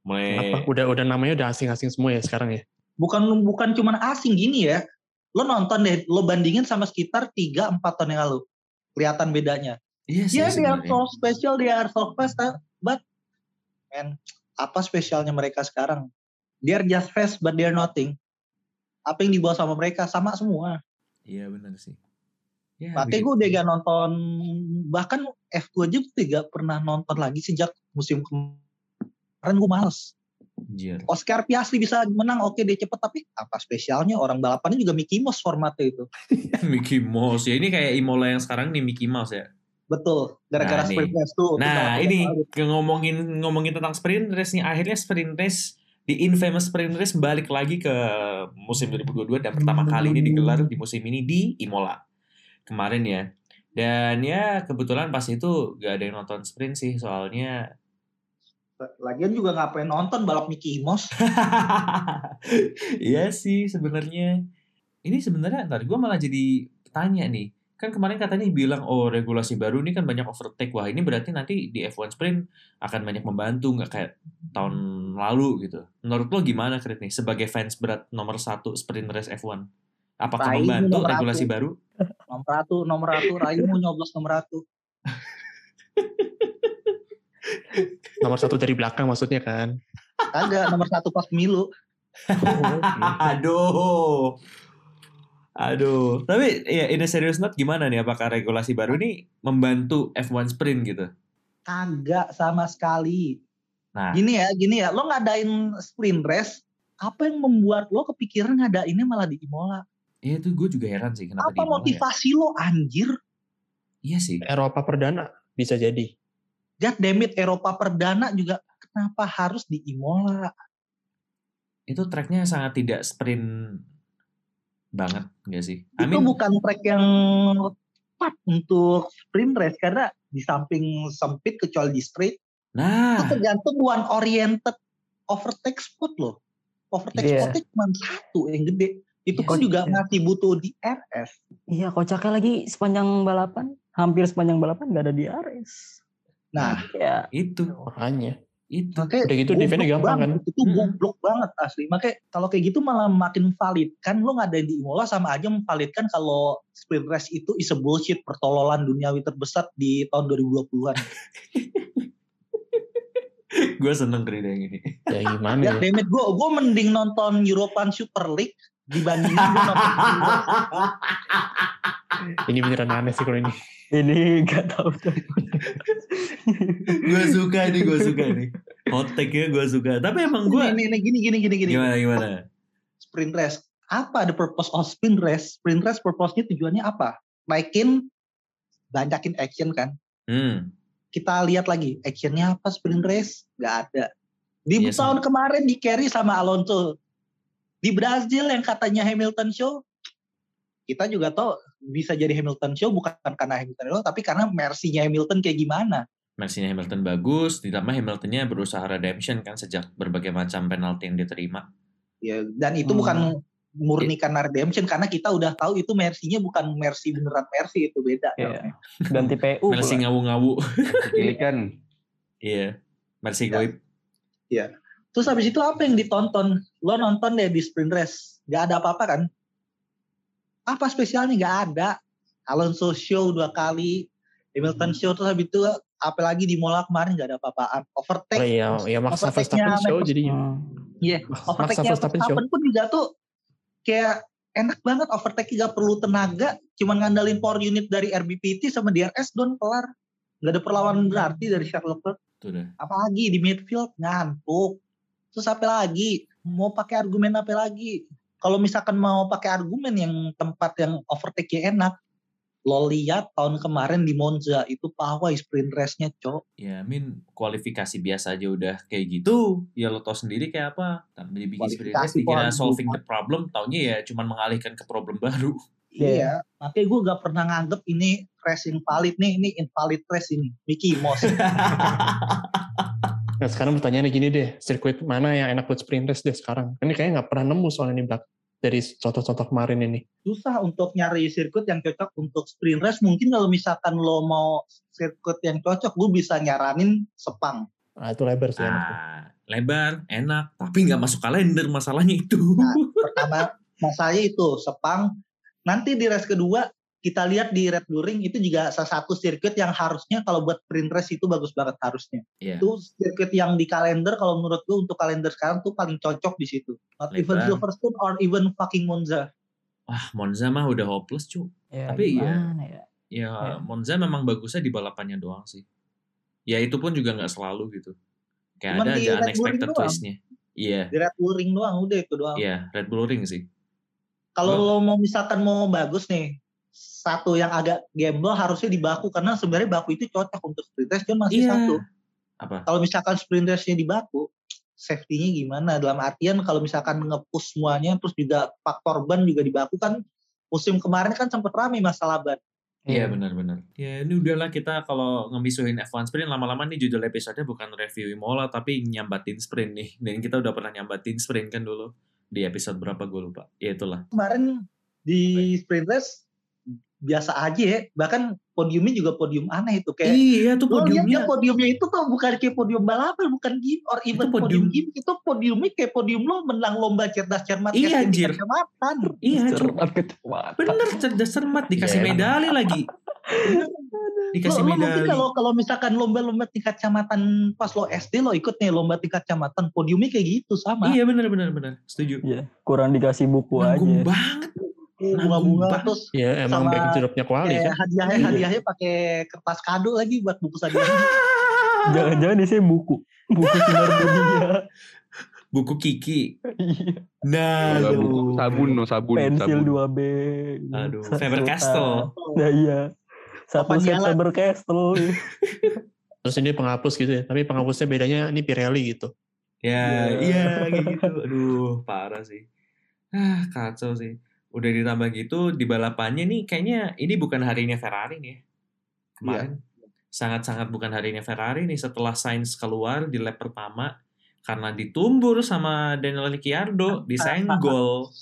Mulai Apa? Udah udah namanya udah asing-asing semua ya sekarang ya. Bukan bukan cuman asing gini ya. Lo nonton deh, lo bandingin sama sekitar 3 4 tahun yang lalu. Kelihatan bedanya. Iya sih Ya they are so special, they are so fast, uh, but man, apa spesialnya mereka sekarang? They are just fast, but they are nothing. Apa yang dibawa sama mereka sama semua. Iya benar sih. Ya, Makanya gue udah gak nonton, bahkan F2 aja gue gak pernah nonton lagi sejak musim kemarin gue males. Anjir. Oscar Piastri bisa menang, oke dia cepet, tapi apa spesialnya orang balapannya juga Mickey Mouse formatnya itu. Mickey Mouse. Ya ini kayak Imola yang sekarang nih Mickey Mouse ya. Betul, gara-gara Nah, sprint race tuh. Nah, Tuh, ini ngomongin ngomongin tentang sprint race nih akhirnya sprint race di infamous sprint race balik lagi ke musim 2022 dan pertama kali ini digelar di musim ini di Imola kemarin ya. Dan ya kebetulan pas itu gak ada yang nonton sprint sih soalnya Lagian juga ngapain nonton balap Mickey Mouse. Iya sih sebenarnya. Ini sebenarnya ntar gue malah jadi tanya nih. Kan kemarin katanya bilang oh regulasi baru ini kan banyak overtake. Wah ini berarti nanti di F1 Sprint akan banyak membantu nggak kayak tahun lalu gitu. Menurut lo gimana Krit nih sebagai fans berat nomor satu sprint race F1? Apakah Raih, membantu nomor regulasi satu. baru? Nomor satu, nomor satu, Raimu nyoblos nomor satu. Nomor satu dari belakang maksudnya kan. Kagak, nomor satu pas pemilu. Aduh. Aduh. Tapi ya in a serious note gimana nih? Apakah regulasi baru ini membantu F1 Sprint gitu? Kagak sama sekali. Nah, Gini ya, gini ya. Lo ngadain sprint race, apa yang membuat lo kepikiran ngadainnya malah di Imola? Iya itu gue juga heran sih kenapa di Apa Imola ya. motivasi lo anjir? Iya sih. Eropa perdana bisa jadi. God damn it, Eropa Perdana juga kenapa harus di Imola? Itu tracknya sangat tidak sprint banget enggak sih? I itu mean, bukan track yang tepat untuk sprint race karena di samping sempit kecuali di straight itu nah, tergantung one oriented overtake spot loh. Overtake Iya. spotnya cuma satu yang gede. Itu Iya pun sih, juga iya. masih butuh di RS. Iya, kocaknya lagi sepanjang balapan, hampir sepanjang balapan nggak ada di RS. Nah, Ya, itu, Makanya. Itu. makanya Udah gitu defense-nya goblok gampang banget. Itu Hmm. goblok banget asli. Makanya kalau kayak gitu malah makin valid. Kan lo nggak ada di Imola sama aja memvalidkan kalau sprint race itu is a bullshit pertololan duniawi terbesar di tahun 2020-an. gue seneng kerja yang ini. Ya gimana Ya ya. damn it, gue gue mending nonton European Super League dibandingin gue nonton Ini beneran aneh sih kalau ini. ini nggak tahu gue suka nih, gue suka nih. Hot take-nya gue suka. Tapi emang gue Ini, ini, gini gini gini gini. gimana gimana? Sprint race. Apa the purpose of sprint race? Sprint race purpose-nya tujuannya apa? Naikin banyakin action kan. Hmm. Kita lihat lagi actionnya apa sprint race? Gak ada. Di Yes, tahun kemarin di carry sama Alonso. Di Brazil yang katanya Hamilton show, kita juga tahu bisa jadi Hamilton show bukan karena Hamilton doang, tapi karena mercy-nya Hamilton kayak gimana. Mercy-nya Hamilton bagus, ditambah Hamiltonnya berusaha redemption kan sejak berbagai macam penalti yang dia terima. Ya, dan itu Hmm. bukan murni karena redemption karena kita udah tahu itu mercy-nya bukan mercy beneran mercy itu beda. Iya. Ganti PU. Mercy pula. ngawu-ngawu. Pilih kan. Iya. Mercy Ya. goib. Terus habis itu apa yang ditonton? Lo nonton deh di sprint race, gak ada apa-apa kan? Apa spesialnya? Gak ada. Alonso show dua kali, Hamilton Hmm. show terus habis itu apalagi di Mola kemarin gak ada apa-apaan. Oh Overtake, iya, ya Max overtake-nya Verstappen show Max- jadinya. Hmm. iya. Max Overtake-nya Verstappen pun juga tuh kayak enak banget overtake gak perlu tenaga, cuman ngandalin power unit dari RBPT sama DRS don kelar. Gak ada perlawanan berarti dari Charles Leclerc. Dah. apalagi di midfield ngantuk terus apa lagi mau pakai argumen apa lagi kalau misalkan mau pakai argumen yang tempat yang overtake enak lo lihat tahun kemarin di Monza itu pawai sprint race-nya cok Ya, min kualifikasi biasa aja udah kayak gitu. Ya lo tau sendiri kayak apa. Tapi dibikin sprint race Kualifikasi dikira solving the problem, taunya ya cuman mengalihkan ke problem baru. Iya. iya makanya gue gak pernah nganggep ini race invalid nih ini invalid race ini Mickey Mouse Nah sekarang pertanyaannya gini deh, sirkuit mana yang enak buat sprint race deh sekarang? Ini kayaknya nggak pernah nemu soalnya nih Bak, dari contoh-contoh kemarin ini. susah untuk nyari sirkuit yang cocok untuk sprint race mungkin kalau misalkan lo mau sirkuit yang cocok gue bisa nyaranin Sepang Nah itu lebar sih. Ah, lebar, enak, tapi nggak masuk kalender masalahnya itu. pertama masalahnya itu Sepang nanti di race kedua kita lihat di Red Bull Ring itu juga salah satu sirkuit yang harusnya kalau buat sprint race itu bagus banget harusnya Iya. itu sirkuit yang di kalender kalau menurut gue untuk kalender sekarang tuh paling cocok di situ not even Lebar. Silverstone or even fucking Monza Wah, Monza mah udah hopeless, cu. Ya, Tapi ya- gimana ya? Ya, Iya. Monza memang bagusnya di balapannya doang sih. Ya itu pun juga nggak selalu gitu. Kayak Cuman ada aja unexpected twistnya. Iya, di Red Bull Ring doang udah itu doang iya Red Bull Ring sih. kalau lo mau misalkan mau bagus nih satu yang agak gamble harusnya di Baku karena sebenarnya Baku itu cocok untuk sprint race cuma masih Iya. satu Apa? kalau misalkan sprint race-nya di Baku, safety-nya gimana? Dalam artian kalau misalkan nge-push semuanya, terus juga faktor ban juga di Baku kan musim kemarin kan sempat ramai masalah ban. Iya benar-benar. Ya ini udahlah kita kalau ngemisuhin F1 sprint lama-lama nih judul episode bukan review Imola tapi nyambatin sprint nih. Dan kita udah pernah nyambatin sprint kan dulu di episode berapa gue lupa. Ya itulah. Kemarin di sprint race biasa aja ya, bahkan podiumnya juga podium aneh itu kayak iya tuh Lo lihat ya podiumnya. podiumnya itu tuh bukan kayak podium balapan, bukan game or even podium. podium game itu podiumnya kayak podium lo menang lomba cerdas cermat Iya, anjir. kecamatan. Iya. Cermat kecamatan. bener cerdas cermat dikasih Iya, emang. medali lagi. Dikasih lo, lo mungkin medali. kalau kalau misalkan lomba-lomba tingkat kecamatan pas lo SD lo ikut nih lomba tingkat kecamatan podiumnya kayak gitu sama Iya benar benar benar. Setuju. Iya, kurang dikasih buku Nanggung aja. banget. Bunga-bunga terus Ya emang Sama backdropnya kuali kan. hadiahnya Iya. hadiahnya pakai kertas kado lagi buat buku hadiah Jangan-jangan isinya buku. Buku sinar dunia. Buku Kiki. Iya. Nah, aduh. buku sabun no sabun Pensil sabun. 2B. Aduh, Faber Castell. Nah iya. Satu Apa set? Faber Castell. Terus ini penghapus gitu ya. Tapi penghapusnya bedanya ini Pirelli gitu. Ya, Iya. iya kayak gitu. Aduh, parah sih. Ah, kacau sih. Udah ditambah gitu di balapannya nih kayaknya ini bukan harinya Ferrari nih. ya. Kemarin sangat-sangat bukan harinya Ferrari nih setelah Sainz keluar di lap pertama karena ditumbur sama Daniel Ricciardo disenggol.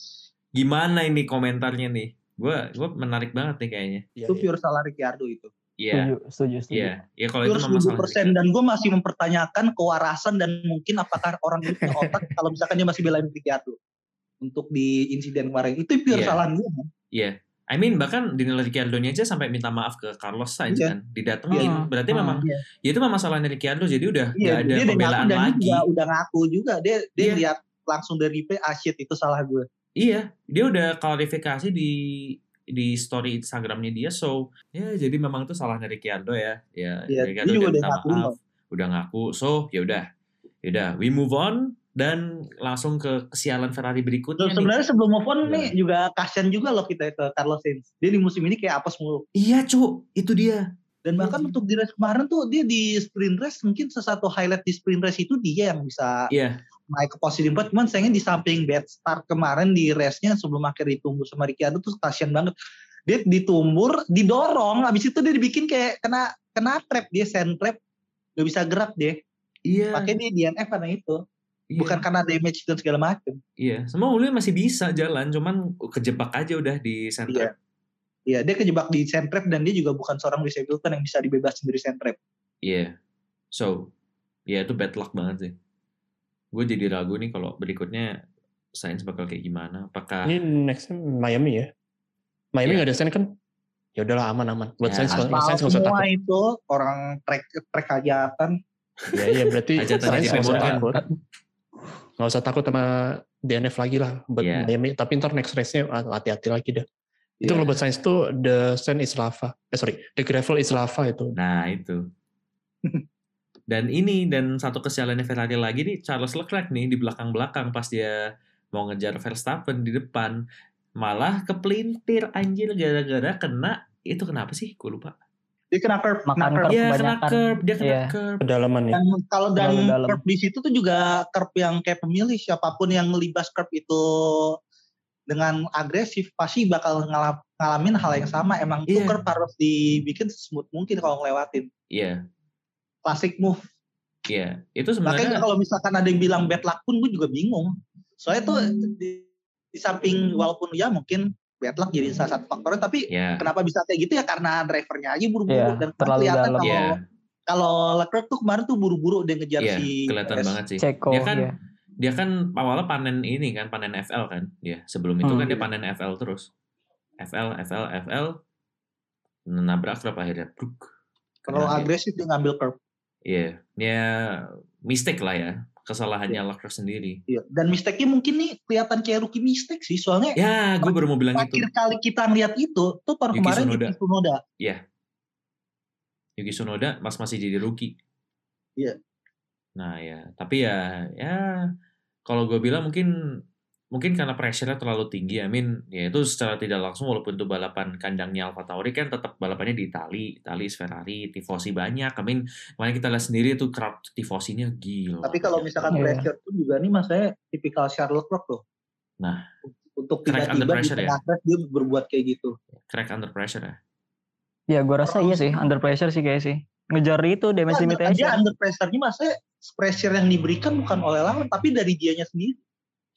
Gimana ini komentarnya nih? Gua gua menarik banget nih kayaknya. itu pure salah Ricciardo itu Iya, Setuju, setuju, setuju. iya. Ya kalau itu memang 1000% salah Ricciardo. dan gue masih mempertanyakan kewarasan dan mungkin apakah orang itu punya otak kalau misalkan dia masih belain Ricciardo untuk di insiden kemarin itu pure Iya. salah gue Iya. I mean bahkan Daniel Ricciardo aja sampai minta maaf ke Carlos Sainz Iya. kan didatengin. Iya. Berarti Hmm. memang Iya. ya itu memang salahnya Ricciardo jadi udah nggak ada dia ngaku pembelaan dia lagi. juga udah ngaku juga dia dia Iya. lihat langsung dari replay ah shit itu salah gue. Iya, dia udah klarifikasi di di story Instagramnya dia. So ya jadi memang itu salahnya Ricciardo ya. Ya Iya, Ricciardo dia udah minta maaf, loh. udah ngaku. So ya udah, ya udah we move on dan langsung ke kesialan Ferrari berikutnya nih. sebenarnya sebelum move on Gimana? nih juga kasihan juga loh kita ke Carlos Sainz. Dia di musim ini kayak apes mulu. Iya, cu, itu dia. Dan bahkan untuk di race kemarin tuh dia di sprint race mungkin sesatu highlight di sprint race itu dia yang bisa Iya, naik ke posisi 4 cuman sayangnya di samping bad start kemarin di race-nya sebelum akhir ditunggu sama Ricciardo tuh kasihan banget dia ditumbur, didorong, habis itu dia dibikin kayak kena kena trap dia sand trap, gak bisa gerak dia. Iya. Makanya dia DNF karena itu, iya. bukan karena damage dan segala macam. Iya, semua Uli masih bisa jalan, cuman kejebak aja udah di Iya. center. Iya, dia kejebak di trap dan dia juga bukan seorang Lewis Hamilton yang bisa dibebasin dari trap. Iya. So, ya itu bad luck banget sih. Gue jadi ragu nih kalau berikutnya Sainz bakal kayak gimana. Apakah Ini next Miami ya. Miami Iya. nggak ada Sainz kan? Ya udahlah aman-aman. Buat Ya, Sainz, aspal Sainz nggak usah semua takut. itu orang trek trek hajatan. Ya iya berarti Sainz usah takut. Nggak usah takut sama DNF lagi lah buat Iya. Miami. Tapi ntar next race-nya ah, hati-hati lagi dah. Itu Iya. kalau buat Sainz tuh the sand is lava. Eh sorry, the gravel is lava itu. Nah itu. Dan ini dan satu kesialannya Ferrari lagi nih Charles Leclerc nih di belakang-belakang pas dia mau ngejar Verstappen di depan malah kepelintir anjir gara-gara kena itu kenapa sih? Gue lupa. Dia kena curb, Makan kena curb. curb. Iya kena curb, dia kena Iya. curb. Pedalaman ya. Dan kalau dan dalam. curb di situ tuh juga curb yang kayak pemilih siapa pun yang ngelibas curb itu dengan agresif pasti bakal ngalam- ngalamin hal yang sama. Emang tuh Iya. curb harus dibikin smooth mungkin kalau ngelewatin. Iya, Classic move. iya. Itu Makanya sebenarnya kalau misalkan ada yang bilang bad luck pun gue juga bingung. Soalnya tuh Hmm. di, di samping walaupun ya mungkin bad luck jadi salah satu faktornya tapi ya, kenapa bisa kayak gitu ya karena drivernya aja buru-buru Iya, dan terlalu kelihatan dalam. kalau iya, kalau Leclerc tuh kemarin tuh buru-buru dia ngejar iya, si kelihatan Perez. banget sih. Ceko. Dia kan ya. dia kan awalnya panen ini kan panen FL kan dia sebelum itu Hmm. kan dia panen FL terus FL FL FL nabrak klub akhirnya bruk dia. agresif dia ngambil curb. iya ya mistake lah ya kesalahannya Leclerc sendiri Iya. Dan mistake-nya mungkin nih kelihatan kayak rookie mistake sih. Soalnya ya gue baru mau bilang itu terakhir kali kita ngeliat itu tuh tahun Yuki kemarin Tsunoda. Yuki Tsunoda. Yuki Tsunoda mas masih jadi rookie Iya. nah ya tapi ya ya kalau gue bilang mungkin mungkin karena pressure-nya terlalu tinggi I mean ya itu secara tidak langsung walaupun itu balapan kandangnya Alfa Tauri kan tetap balapannya di Itali Itali Ferrari tifosi banyak I mean kemarin kita lihat sendiri tuh crowd tifosinya gila Tapi kalau misalkan Iya. pressure pun juga nih mas saya tipikal Charlotte Rock tuh. Nah. Untuk Crack under tiba-tiba di pressure ya? tengah race dia berbuat kayak gitu. crack under pressure ya Ya gue rasa iya sih under pressure sih kayak sih. Ngejar itu damage Nah, limitation. dia under pressure-nya mas saya pressure yang diberikan bukan oleh lawan tapi dari dianya sendiri.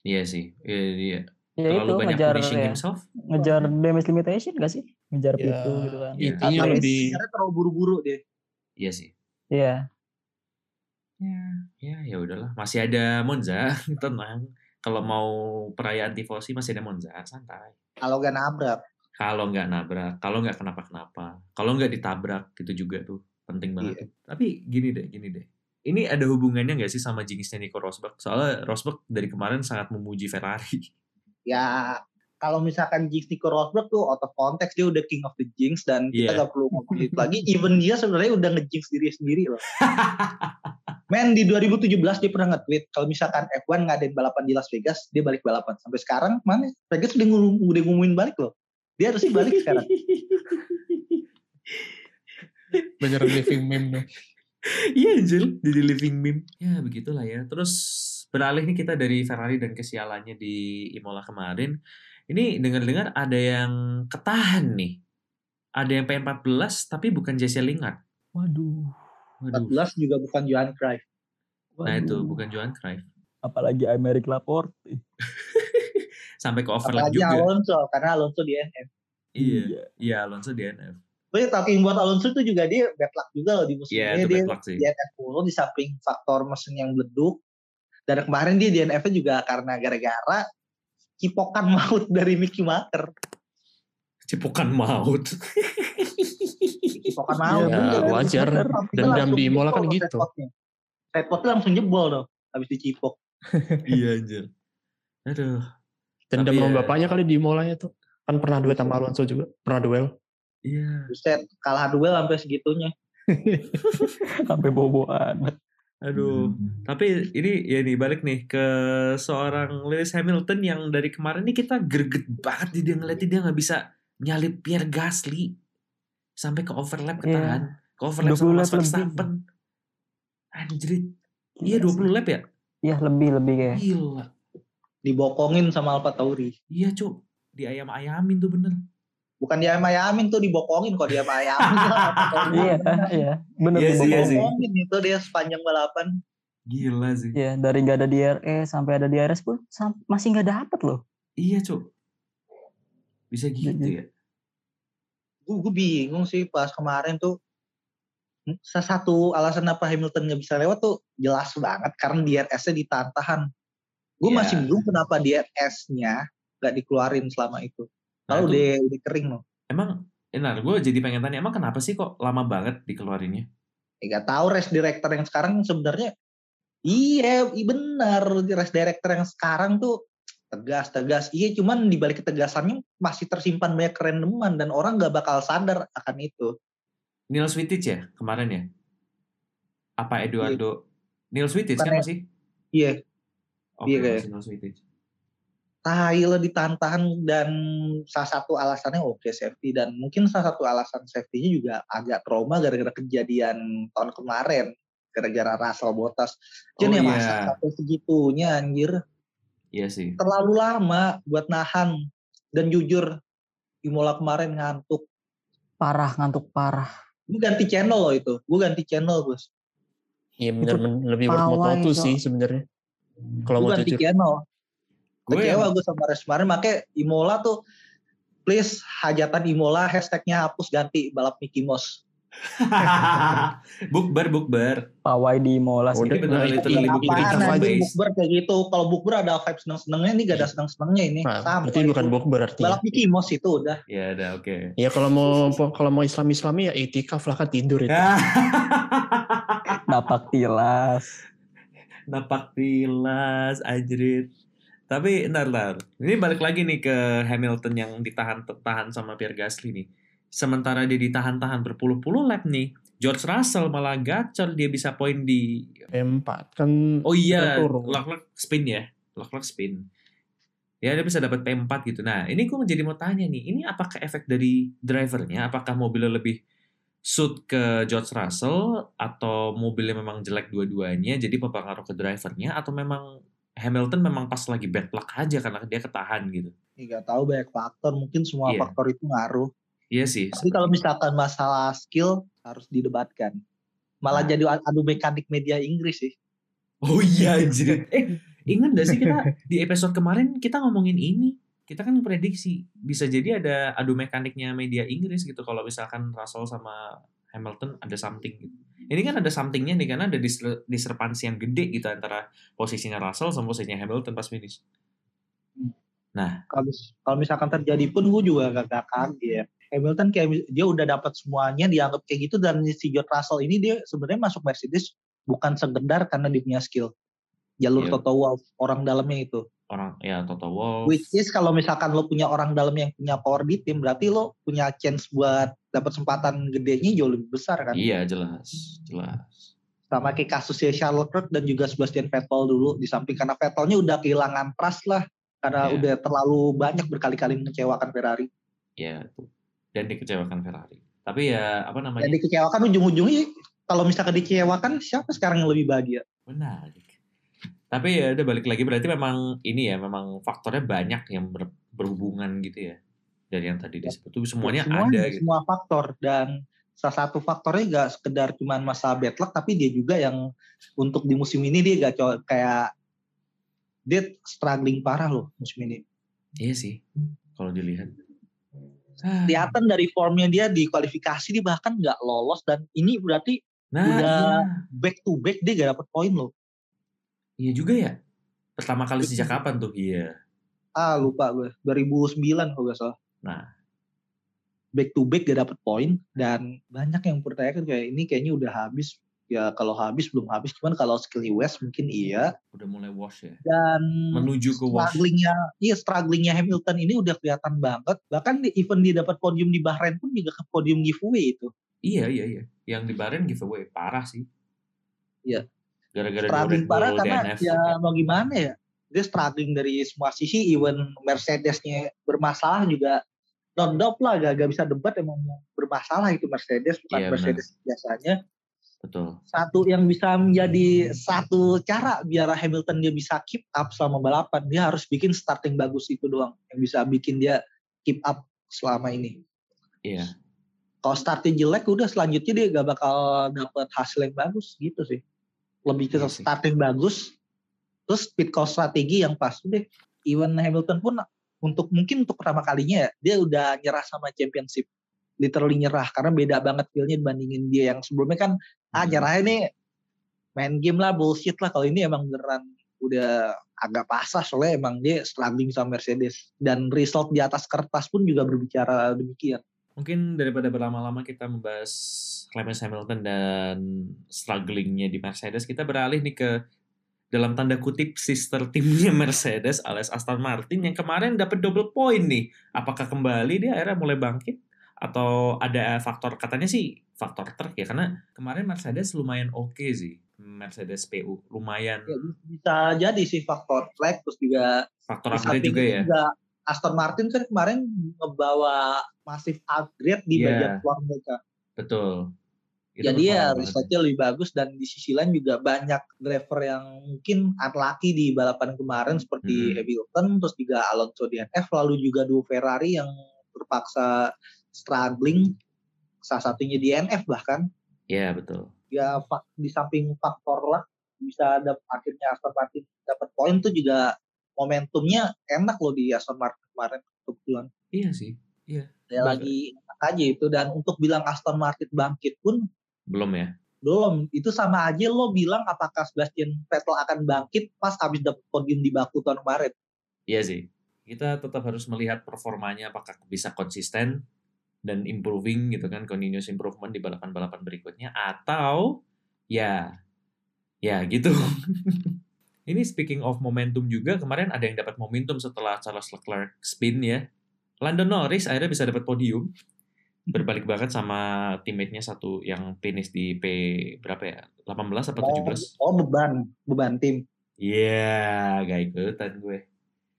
Iya sih iya, iya. ya terlalu itu banyak ngejar ya. himself ngejar damage limitation gak sih? Ngejar Ya, pintu gitu kan. Iya. Intinya Tapi lebih sebenarnya terlalu buru-buru dia. iya sih Iya. ya ya ya udahlah masih ada Monza tenang kalau mau perayaan tifosi masih ada Monza santai Kalau gak nabrak. kalau nggak nabrak kalau nggak kenapa-kenapa kalau nggak ditabrak gitu juga tuh penting banget Iya. tapi gini deh gini deh ini ada hubungannya nggak sih sama jinxnya Nico Rosberg soalnya Rosberg dari kemarin sangat memuji Ferrari Ya kalau misalkan Jinx Nico Rosberg tuh out of context dia udah king of the Jinx dan kita Iya. gak perlu ngomong itu lagi. Even dia sebenarnya udah nge-jinx diri sendiri loh. Men di 2017 dia pernah nge-tweet kalau misalkan F1 ngadain balapan di Las Vegas, dia balik balapan. Sampai sekarang mana? Vegas udah, ngum- udah ngumumin balik loh. Dia harus balik sekarang. beneran living meme dong. Iya Angel, jadi living meme. Ya begitulah ya. Terus beralih nih kita dari Ferrari dan kesialannya di Imola kemarin. Ini dengar-dengar ada yang ketahan nih. Ada yang P14 tapi bukan Jesse Lingard. Waduh. Waduh. 14 juga bukan Johan Cruyff. Nah itu Waduh. bukan Johan Cruyff. Apalagi Amerik Laporte. Sampai ke overlap Apalagi juga. Alonso karena Alonso di NF. Iya, iya Alonso DNF. Tapi talking buat Alonso itu juga dia bad luck juga loh di musim Iya, ini. Dia. DNF mulu di samping faktor mesin yang beleduk. Dan kemarin dia DNF-nya juga karena gara-gara cipokan maut dari Mickey Maker. Cipokan maut. Cipokan maut. Bener. dari- wajar. Dendam di Imola kan gitu. Setpotnya langsung jebol dong. Habis dicipok. iya anjir. Aduh. Dendam sama ya- bapaknya kali di molanya tuh. Kan pernah duet sama Alonso juga. Pernah duel. Iya. Buset, kalah duel sampai segitunya. Sampai boboan. Aduh. Tapi ini ya nih balik nih ke seorang Lewis Hamilton yang dari kemarin nih kita greget banget nih dia ngeliatin dia nggak bisa nyalip Pierre Gasly sampai ke overlap Iya. ketahan. Ke overlap 20 sama Max. Verstappen. Anjrit. Iya 20 lap ya? Iya lebih lebih kayak. Gila. Dibokongin sama Alfa Tauri. Iya cuk. Di ayam-ayamin tuh bener. Bukan dia ayamin tuh dibokongin kok dia ayamin. Iya, iya. Bener Iya sih, iya sih. Dibokongin itu dia sepanjang balapan. Gila sih. Iya, dari nggak ada DRS sampai ada DRS pun masih nggak dapet loh. Iya, Cuk. Bisa gitu Iya. ya. Gue gue bingung sih pas kemarin tuh. Hmm, Salah satu alasan apa Hamilton nggak bisa lewat tuh jelas banget karena DRS-nya ditahan-tahan. Gue Iya. masih bingung kenapa DRS-nya nggak dikeluarin selama itu. Nah, Kalau itu udah udah kering loh. emang Benar, gue jadi pengen tanya, emang kenapa sih kok lama banget dikeluarinnya? Ya, gak tahu race director yang sekarang sebenarnya iya, iya benar race director yang sekarang tuh tegas tegas iya cuman di balik ketegasannya masih tersimpan banyak kerandoman dan orang nggak bakal sadar akan itu Neil Wittich ya kemarin ya? Apa Eduardo? Neil Wittich kan Bukan masih? iya Oke, Iya, kayak. Neil Wittich. Tahi lah ditahan dan salah satu alasannya oke safety dan mungkin salah satu alasan safety-nya juga agak trauma gara-gara kejadian tahun kemarin gara-gara Russell Bottas. Oh, Jadi ya iya. masa sampai segitunya anjir. Iya sih. terlalu lama buat nahan dan jujur Imola kemarin ngantuk Parah, ngantuk parah. gue ganti channel loh itu gue ganti channel bos Iya bener, bener lebih worth Moto2 Cok. sih sebenarnya. Kalau mau ganti jujur. channel Gue kecewa yang- gue sama race kemarin makanya Imola tuh please hajatan Imola hashtagnya hapus ganti balap Mickey Mouse bukber, bukber. Pawai di Mola sih. Udah, beneran nah, literally itu- bukber apa anjing face. bukber kayak gitu kalau bukber ada vibe seneng-senengnya ini gak ada seneng-senengnya ini Nah, sama berarti bukan book berarti. balap Mickey Mouse itu udah Ya udah, oke. Ya kalau mau kalau mau Islam Islami ya itikaf lah kan tidur itu. Napak tilas. Napak tilas, ajrit. Tapi ntar, ntar. Ini balik lagi nih ke Hamilton yang ditahan-tahan sama Pierre Gasly nih. Sementara dia ditahan-tahan berpuluh-puluh lap nih, George Russell malah gacor dia bisa poin di P4 kan Oh iya, lock-lock spin ya. Lock-lock spin. Ya dia bisa dapat P4 gitu. Nah, ini gue jadi mau tanya nih, ini apakah efek dari drivernya? Apakah mobilnya lebih suit ke George Russell atau mobilnya memang jelek dua-duanya jadi mempengaruhi ke drivernya atau memang Hamilton memang pas lagi bad luck aja karena dia ketahan gitu. Ya, gak tahu banyak faktor mungkin semua Iya. faktor itu ngaruh Iya sih. Tapi kalau misalkan masalah skill harus didebatkan. Malah Nah. jadi adu mekanik media Inggris sih. Oh iya anjir. Eh, ingat gak sih kita di episode kemarin kita ngomongin ini? Kita kan prediksi bisa jadi ada adu mekaniknya media Inggris gitu kalau misalkan Russell sama Hamilton ada something gitu. Ini kan ada somethingnya nih karena ada dis- discrepancy yang gede gitu antara posisinya Russell sama posisinya Hamilton pas finish. Kalau mis- kalau misalkan terjadi pun gue juga gak, gak kaget. Hamilton kayak dia udah dapat semuanya dianggap kayak gitu dan si George Russell ini dia sebenarnya masuk Mercedes bukan sekedar karena dia punya skill. Jalur Iya. Toto Wolff orang dalamnya itu. Orang ya Toto Wolff. Which is kalau misalkan lo punya orang dalam yang punya power di tim berarti lo punya chance buat dapat kesempatan gedenya jauh lebih besar kan. Iya jelas, jelas. sama kayak kasusnya Charles Leclerc dan juga Sebastian Vettel dulu di samping karena Vettelnya udah kehilangan trust lah karena Iya. udah terlalu banyak berkali-kali mengecewakan Ferrari. Ya tuh. Dan dikecewakan Ferrari. Tapi ya apa namanya? Dan dikecewakan ujung-ujungnya kalau misalkan dikecewakan siapa sekarang yang lebih bahagia? Menarik. Tapi ya udah balik lagi berarti memang ini ya memang faktornya banyak yang ber- berhubungan gitu ya dari yang tadi disebut itu semuanya, ada gitu. Semua faktor dan salah satu faktornya gak sekedar cuman masalah bad luck tapi dia juga yang untuk di musim ini dia gak co- kayak dia struggling parah loh musim ini. Iya sih kalau dilihat. Ah, Kelihatan dari formnya dia di kualifikasi dia bahkan nggak lolos dan ini berarti Nah, udah- iya. back to back dia gak dapet poin loh. Iya juga ya. Pertama kali sejak kapan tuh? Iya. Ah lupa gue. 2009 kalau gak salah. Nah, Back to back gak dapet poin dan banyak yang pertanyakan kayak ini kayaknya udah habis. Ya kalau habis belum habis. Cuman kalau skill West mungkin iya. udah mulai wash ya. Dan Menuju ke wash. strugglingnya, iya strugglingnya Hamilton ini udah kelihatan banget. Bahkan di, even dia dapat podium di Bahrain pun juga ke podium giveaway itu. Iya, iya, iya. Yang di Bahrain giveaway parah sih. Iya. Gara-gara Struggling parah karena DNF. ya mau gimana ya. Dia struggling dari semua sisi. Even Mercedesnya bermasalah juga non doubt lah gak, gak bisa debat emang bermasalah itu Mercedes bukan benar. Mercedes biasanya Betul. satu yang bisa menjadi satu cara biar Hamilton dia bisa keep up selama balapan dia harus bikin starting bagus itu doang yang bisa bikin dia keep up selama ini. Iya. Kalau startnya jelek udah selanjutnya dia gak bakal dapat hasil yang bagus gitu sih. Lebih ke Iya starting bagus, terus speed call strategi yang pas udah. Even Hamilton pun untuk mungkin untuk pertama kalinya ya, dia udah nyerah sama championship. Literally nyerah karena beda banget feel-nya dibandingin dia yang sebelumnya kan ah Hmm. nyerahnya nih main game lah bullshit lah kalau ini emang beneran udah agak pasah soalnya emang dia struggling sama Mercedes dan result di atas kertas pun juga berbicara demikian. Mungkin daripada berlama-lama kita membahas Lewis Hamilton dan strugglingnya di Mercedes, kita beralih nih ke dalam tanda kutip sister timnya Mercedes alias Aston Martin yang kemarin dapat double point nih. Apakah kembali dia akhirnya mulai bangkit atau ada faktor katanya sih faktor truk ya karena kemarin Mercedes lumayan oke sih. Mercedes PU lumayan Ya, bisa jadi sih faktor track terus juga faktor upgrade juga ya. juga Aston Martin kan kemarin ngebawa masif upgrade di Iya. bagian luar mereka. Betul. Itu Jadi ya resultnya lebih bagus dan di sisi lain juga banyak driver yang mungkin unlucky di balapan kemarin seperti Mhm. Hamilton, terus juga Alonso DNF, lalu juga dua Ferrari yang terpaksa struggling, salah satunya DNF bahkan. Iya betul. Ya fak- di samping faktor lah bisa ada akhirnya Aston Martin dapat poin tuh juga momentumnya enak loh di Aston Martin kemarin kebetulan. Iya sih. Ya Betul. lagi enak aja itu dan untuk bilang Aston Martin bangkit pun Belum ya. belum itu sama aja lo bilang apakah Sebastian Vettel akan bangkit pas habis dapet podium di Baku tahun kemarin Iya sih. Kita tetap harus melihat performanya apakah bisa konsisten dan improving gitu kan, continuous improvement di balapan-balapan berikutnya atau ya ya gitu. Ini speaking of momentum juga kemarin ada yang dapat momentum setelah Charles Leclerc spin ya. Lando Norris akhirnya bisa dapat podium. Berbalik banget sama teammate-nya satu yang finish di P berapa ya? 18 atau 17? oh beban beban tim Iya, gak ikutan gue.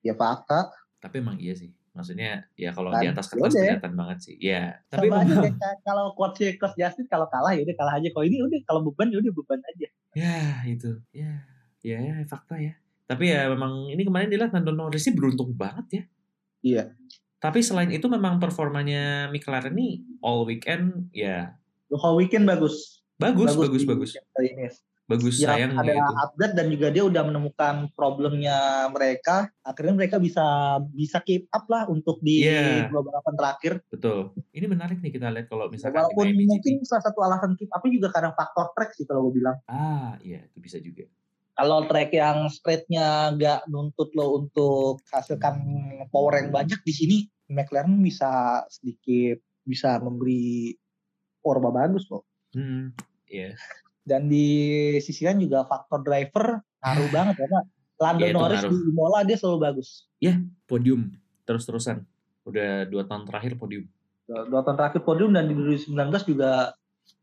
ya fakta Tapi emang iya sih. Maksudnya ya kalau Kan, di atas kertas yaudah. kelihatan banget sih. Iya. Tapi sama aja kayak kalau coach coach Justin kalau kalah ya udah kalah aja kalau ini udah kalau beban ya udah beban aja ya itu. Ya. Ya, ya fakta ya. Tapi ya memang ini kemarin dilihat Lando Norris sih beruntung banget ya. Iya. Tapi selain itu memang performanya McLaren nih all weekend ya whole weekend bagus bagus bagus bagus. ini. Bagus ya sayang ada gitu. update dan juga dia udah menemukan problemnya mereka akhirnya mereka bisa bisa keep up lah untuk di Iya. dua balapan terakhir Betul. Ini menarik nih kita lihat kalau misalkan walaupun mungkin salah satu alasan keep up juga karena faktor track sih kalau gue bilang Ah, iya itu bisa juga. Kalau track yang straightnya nggak nuntut lo untuk hasilkan power yang banyak di sini McLaren bisa sedikit bisa memberi power bagus loh Hmm, iya. dan di sisi lain juga faktor driver ngaruh banget karena Lando Iya, itu Norris ngaruh. di Imola dia selalu bagus Podium terus-terusan. Udah dua tahun terakhir podium. dua dua tahun terakhir podium dan di 2019 juga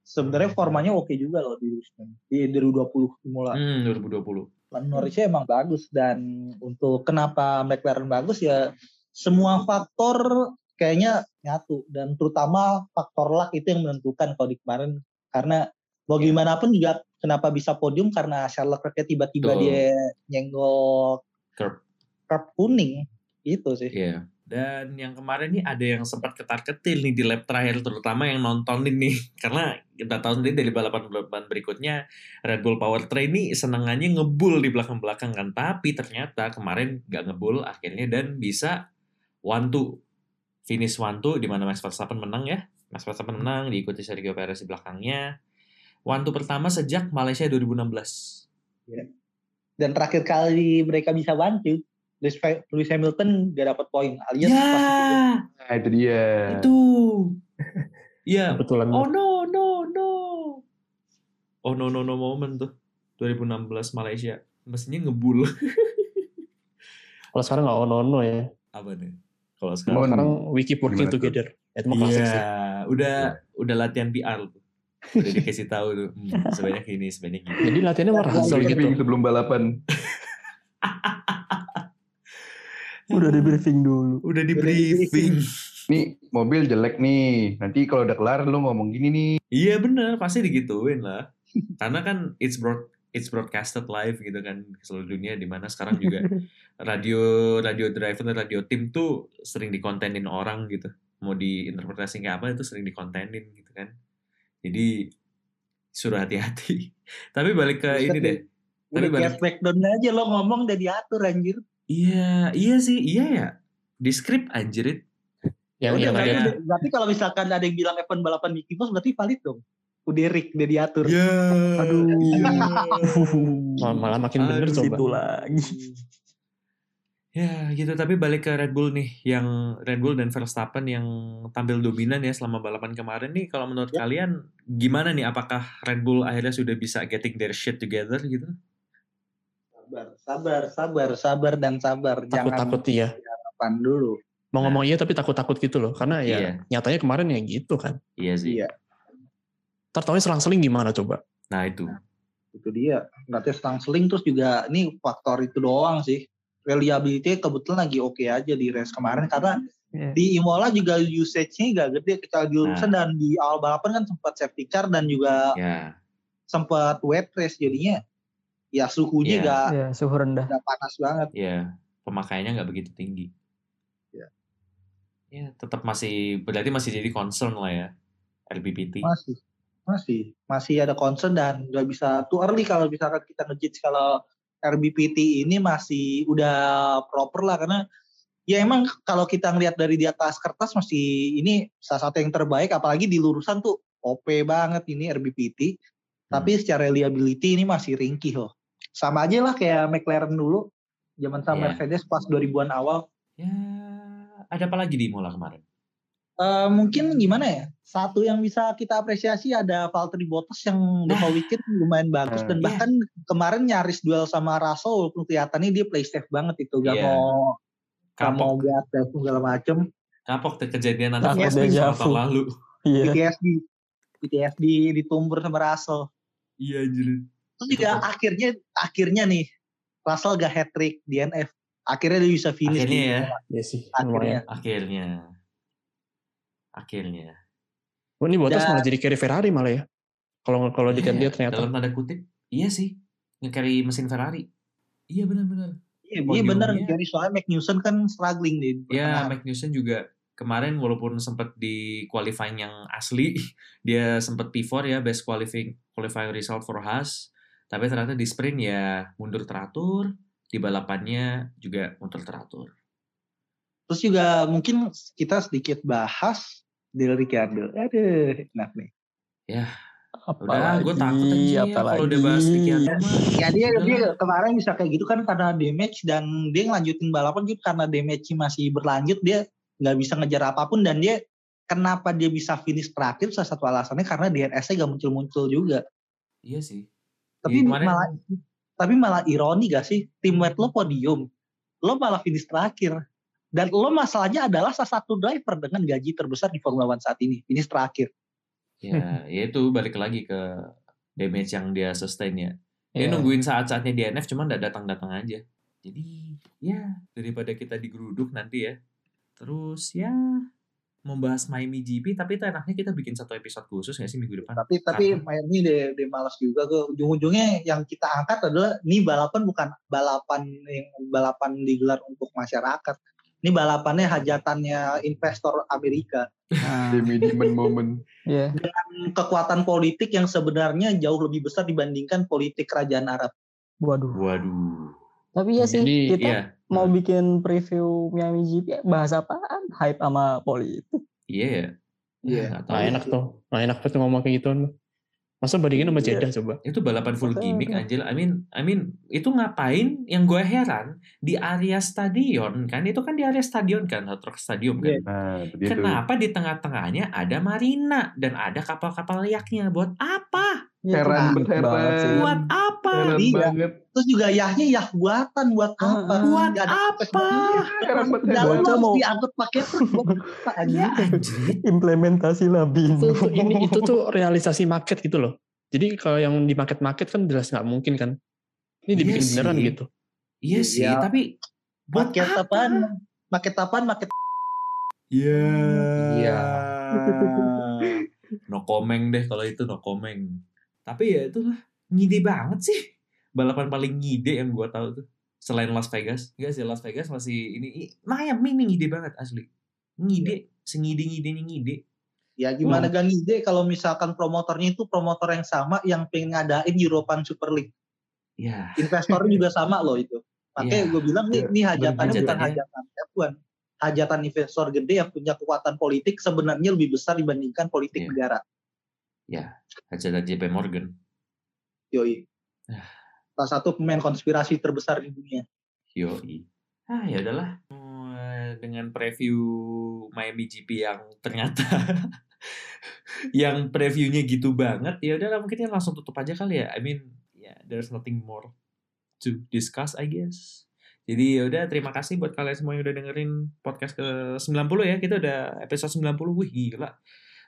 sebenarnya formanya oke juga loh di 2019. di 2020 Imola Hmm, 2020. Lando Norrisnya emang bagus dan untuk kenapa McLaren bagus ya semua faktor kayaknya nyatu dan terutama faktor luck itu yang menentukan kalau di kemarin karena mau gimana pun juga kenapa bisa podium karena Charles Leclerc tiba-tiba Betul. dia nyenggol Curb. curb kuning itu sih. Iya. Dan yang kemarin nih ada yang sempat ketar-ketir nih di lap terakhir terutama yang nontonin nih. Karena kita tahu sendiri dari balapan-balapan berikutnya Red Bull Powertrain nih senengannya ngebul di belakang-belakang kan. Tapi ternyata kemarin nggak ngebul akhirnya dan bisa one two. Finish one two di mana Max Verstappen menang ya. Max Verstappen menang diikuti Sergio Perez di belakangnya. One two pertama sejak Malaysia 2016 Dan terakhir kali mereka bisa bantu Lewis Lewis Hamilton gak dapat poin alias ya pas Nah, itu dia. itu ya Kebetulan. Oh no no no. Oh no no no moment tuh 2016 Malaysia. Mestinya ngebul. Kalau sekarang nggak ono-ono ya. Apa nih? Kalau sekarang Sekarang we keep working Gimana together. Itu mah klasik sih. Iya, udah udah latihan PR tuh. Udah dikasih tahu tuh. Hmm, sebanyak ini, sebanyak ini. Jadi latihannya Russell gitu. Sebelum balapan. Udah di briefing dulu. Udah di briefing. Nih mobil jelek nih. Nanti kalau udah kelar lu ngomong gini nih. Iya bener, pasti digituin lah. Karena kan it's broad it's broadcasted live gitu kan ke seluruh dunia di mana sekarang juga radio radio driver dan radio tim tuh sering dikontenin orang gitu. mau diinterpretasi kayak apa itu sering dikontenin gitu kan. Jadi suruh hati-hati. Tapi balik ke ini deh. Tapi kayak balik Smackdown aja lo ngomong udah diatur anjir. Iya, iya sih, iya ya. Di skrip anjir. Yang Udah, udah- berarti kalau misalkan ada yang bilang F1 balapan Mickey Mouse berarti valid dong. Udah Rick, udah diatur. Ya. Aduh. mal- malah makin bener Aduh, coba. Situ lagi. Ya gitu, tapi balik ke Red Bull nih, yang Red Bull dan Verstappen yang tampil dominan ya selama balapan kemarin nih, kalau menurut Ya. kalian gimana nih? Apakah Red Bull akhirnya sudah bisa getting their shit together gitu? Sabar, sabar, sabar, sabar dan sabar. Takut-takut iya. harapan dulu. Mau ngomong iya tapi takut-takut gitu loh. Karena ya Iya. nyatanya kemarin ya gitu kan. Iya sih. Iya, Ntar selang-seling gimana coba? Nah itu. itu dia. Berarti selang seling terus juga ini faktor itu doang sih. Reliability kebetulan lagi oke aja di race kemarin karena Iya. di Imola juga usage-nya gak gede kecuali di urusan Nah. dan di awal balapan kan sempat safety car dan juga Ya, sempat wet race jadinya ya suhunya Iya. gak, Ya, suhu rendah. gak panas banget. ya pemakaiannya nggak begitu tinggi. Iya. Ya, tetap masih berarti masih jadi concern lah ya LBPT. Masih, masih, masih ada concern dan nggak bisa too early kalau misalkan kita ngejudge kalau RBPT ini masih udah proper lah karena ya emang kalau kita ngelihat dari di atas kertas masih ini salah satu yang terbaik apalagi di lurusan tuh OP banget ini RBPT tapi secara reliability ini masih ringkih loh sama aja lah kayak McLaren dulu zaman sama Iya. Mercedes pas 2000-an awal Ya, ada apa lagi di Imola kemarin? Eh, mungkin gimana ya? Satu yang bisa kita apresiasi ada Valtteri Bottas yang beberapa weekend lumayan bagus Nah, dan iya. bahkan kemarin nyaris duel sama Russell walaupun kelihatannya dia play safe banget itu gak Iya. mau gak mau safe segala macem. kapok tuh kejadian anak deja tahun lalu. Iya. PTSD, PTSD ditumbur sama Russell. Iya anjir. Terus juga Betul. akhirnya akhirnya nih Russell gak hat trick DNF. Akhirnya dia bisa finish. Akhirnya di- ya, Iya sih. Akhirnya. Akhirnya. Akhirnya. Oh, ini Bottas malah jadi carry Ferrari malah ya. Kalau kalau dia Iya, ternyata. dalam tanda kutip, iya sih. Nge-carry mesin Ferrari. Iya benar-benar. Iya, iya. Podiumnya- Jadi soalnya Magnussen kan struggling di Ya, pertengahan. Magnussen juga kemarin walaupun sempat di qualifying yang asli, dia sempat P4 ya, best qualifying qualifying result for Haas. Tapi ternyata di sprint ya mundur teratur, di balapannya juga mundur teratur. Terus juga mungkin kita sedikit bahas Del Ricciardo. Aduh, enak nih. Udah, gue Apalagi, takut aja ya kalau udah bahas apalagi. Ricciardo. Ya dia, Udah dia kemarin bisa kayak gitu kan karena damage dan dia ngelanjutin balapan gitu karena damage masih berlanjut dia nggak bisa ngejar apa pun dan dia kenapa dia bisa finish terakhir salah satu alasannya karena DRS-nya gak muncul-muncul juga. Iya sih. Tapi kemarin- malah tapi malah ironi gak sih teammate lo podium, lo malah finish terakhir. Dan lo masalahnya adalah salah satu driver dengan gaji terbesar di Formula One saat ini, finish terakhir. Ya, ya itu balik lagi ke damage yang dia sustain ya. Dia Iya. nungguin saat-saatnya DNF cuman nggak datang-datang aja. Jadi ya daripada kita digeruduk nanti ya. Terus ya membahas Miami GP tapi itu enaknya kita bikin satu episode khusus nggak sih minggu depan? Tapi tapi Karena- Miami deh, deh malas juga ke ujung-ujungnya yang kita angkat adalah ini balapan bukan balapan yang balapan digelar untuk masyarakat. Ini balapannya hajatannya investor Amerika. Nah, Demi demon moment. iya. Kekuatan politik yang sebenarnya jauh lebih besar dibandingkan politik kerajaan Arab. Waduh. Waduh. Tapi ya sih, Jadi, kita Iya. mau bikin preview Miami GP, bahas apaan? Hype sama politik. Iya ya. Iya. Tahu. Nah enak tuh. Nah enak banget ngomong kayak gituan. Masa bandingin sama Iya. Jeddah coba. Itu balapan full gimmick anjir. I mean, I mean itu ngapain? Yang gue heran di area stadion kan itu kan di area stadion kan, Hard Rock Stadium kan. Iya. Nah, itu. Kenapa di tengah-tengahnya ada marina dan ada kapal-kapal layaknya? Buat apa? Ya, Heran itu banget sih. Buat apa? Heran Iya. banget. Terus juga yahnya yah buatan buat apa? Buat ada apa? Harus mau- diangkut pakai Ya. Implementasi lah Itu, bingung. ini itu tuh realisasi market gitu loh. Jadi kalau yang di market-market kan jelas nggak mungkin kan. Ini Iya dibikin beneran sih. gitu. Iya sih, Iya. tapi buat Paket apa? apaan? Paket apaan? Paket Iya. Iya. no comment deh kalau itu no comment. Tapi ya itulah ngide banget sih. Balapan paling ngide yang gua tahu tuh selain Las Vegas. Enggak sih Las Vegas masih ini Miami nih ngide banget asli. Ngide. Sengide-ngide nih ngide. Ya gimana gak ngide kalau misalkan promotornya itu promotor yang sama yang pengen ngadain European Super League. Ya, Investornya juga sama loh itu. Makanya Iya. gue bilang nih, ini hajatannya bukan hajatan F1. Hajatan investor gede yang punya kekuatan politik sebenarnya lebih besar dibandingkan politik Iya. negara. hajatan JP Morgan. Yoi. Ah. Salah satu pemain konspirasi terbesar di dunia. Yoi. Ah ya udahlah. Eh, Dengan preview Miami GP yang ternyata yang previewnya gitu banget, ya udahlah mungkin kita langsung tutup aja kali ya. I mean, ya there's nothing more to discuss I guess. Jadi ya udah terima kasih buat kalian semua yang udah dengerin podcast ke 90 ya. Kita udah episode 90. Wih gila.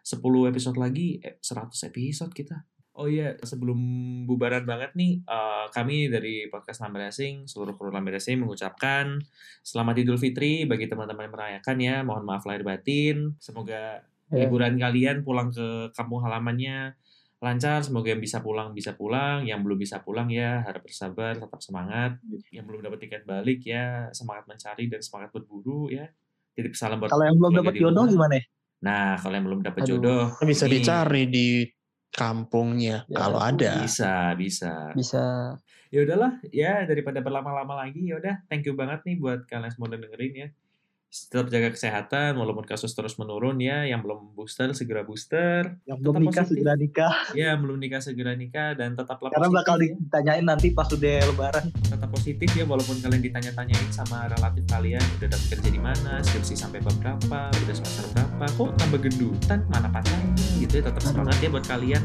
10 episode lagi eh, 100 episode kita. Oh iya, sebelum bubaran banget nih, eh, kami dari podcast Lambe Racing, seluruh kru Lambe Racing mengucapkan selamat Idul Fitri bagi teman-teman yang merayakan ya. Mohon maaf lahir batin. Semoga Ya. liburan kalian pulang ke kampung halamannya lancar. Semoga yang bisa pulang bisa pulang, yang belum bisa pulang ya harap bersabar, tetap semangat. Yang belum dapat tiket balik ya semangat mencari dan semangat berburu ya. Jadi salam buat Kalau yang belum dapat jodoh gimana? Nah, kalau yang belum dapat jodoh Bisa ini dicari di kampungnya Ya, kalau ada. Bisa, bisa. Bisa ya udahlah ya daripada berlama-lama lagi ya udah thank you banget nih buat kalian semua udah dengerin ya tetap jaga kesehatan walaupun kasus terus menurun ya yang belum booster segera booster Yang belum nikah positif. segera nikah. ya belum nikah segera nikah dan tetaplah Karena positif bakal ya. ditanyain nanti pas udah lebaran. tetap positif ya walaupun kalian ditanya-tanyain sama relatif kalian udah dapat kerja di mana skripsi sampai berapa udah semester berapa kok tambah gendutan mana pacarnya gitu ya tetap semangat ya buat kalian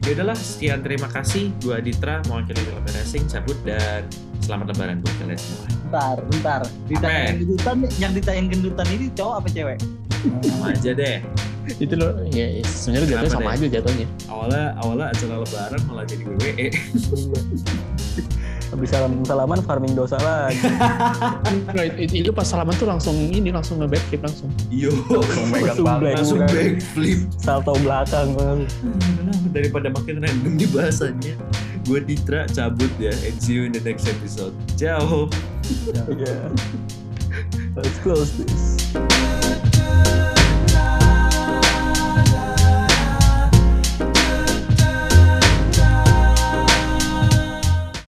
ya udahlah sekian terima kasih gua Aditra mewakili dalam racing cabut dan selamat lebaran buat kalian semua Bentar, bentar. Ditanyain gendutan, yang ditanyain gendutan ini cowok apa cewek? sama aja deh Itu loh, ya sebenarnya jatuhnya sama deh? aja jatuhnya. awalnya awalnya acara lebaran malah jadi. WWE habis salam salaman farming dosa lagi. Nah, itu, itu pas salaman tuh langsung ini langsung nge-backflip langsung. yo megang Langsung banget. back. langsung backflip Salto belakang. daripada makin random di bahasanya gue Ditra cabut ya and see you in the next episode ciao Yeah. Let's close this.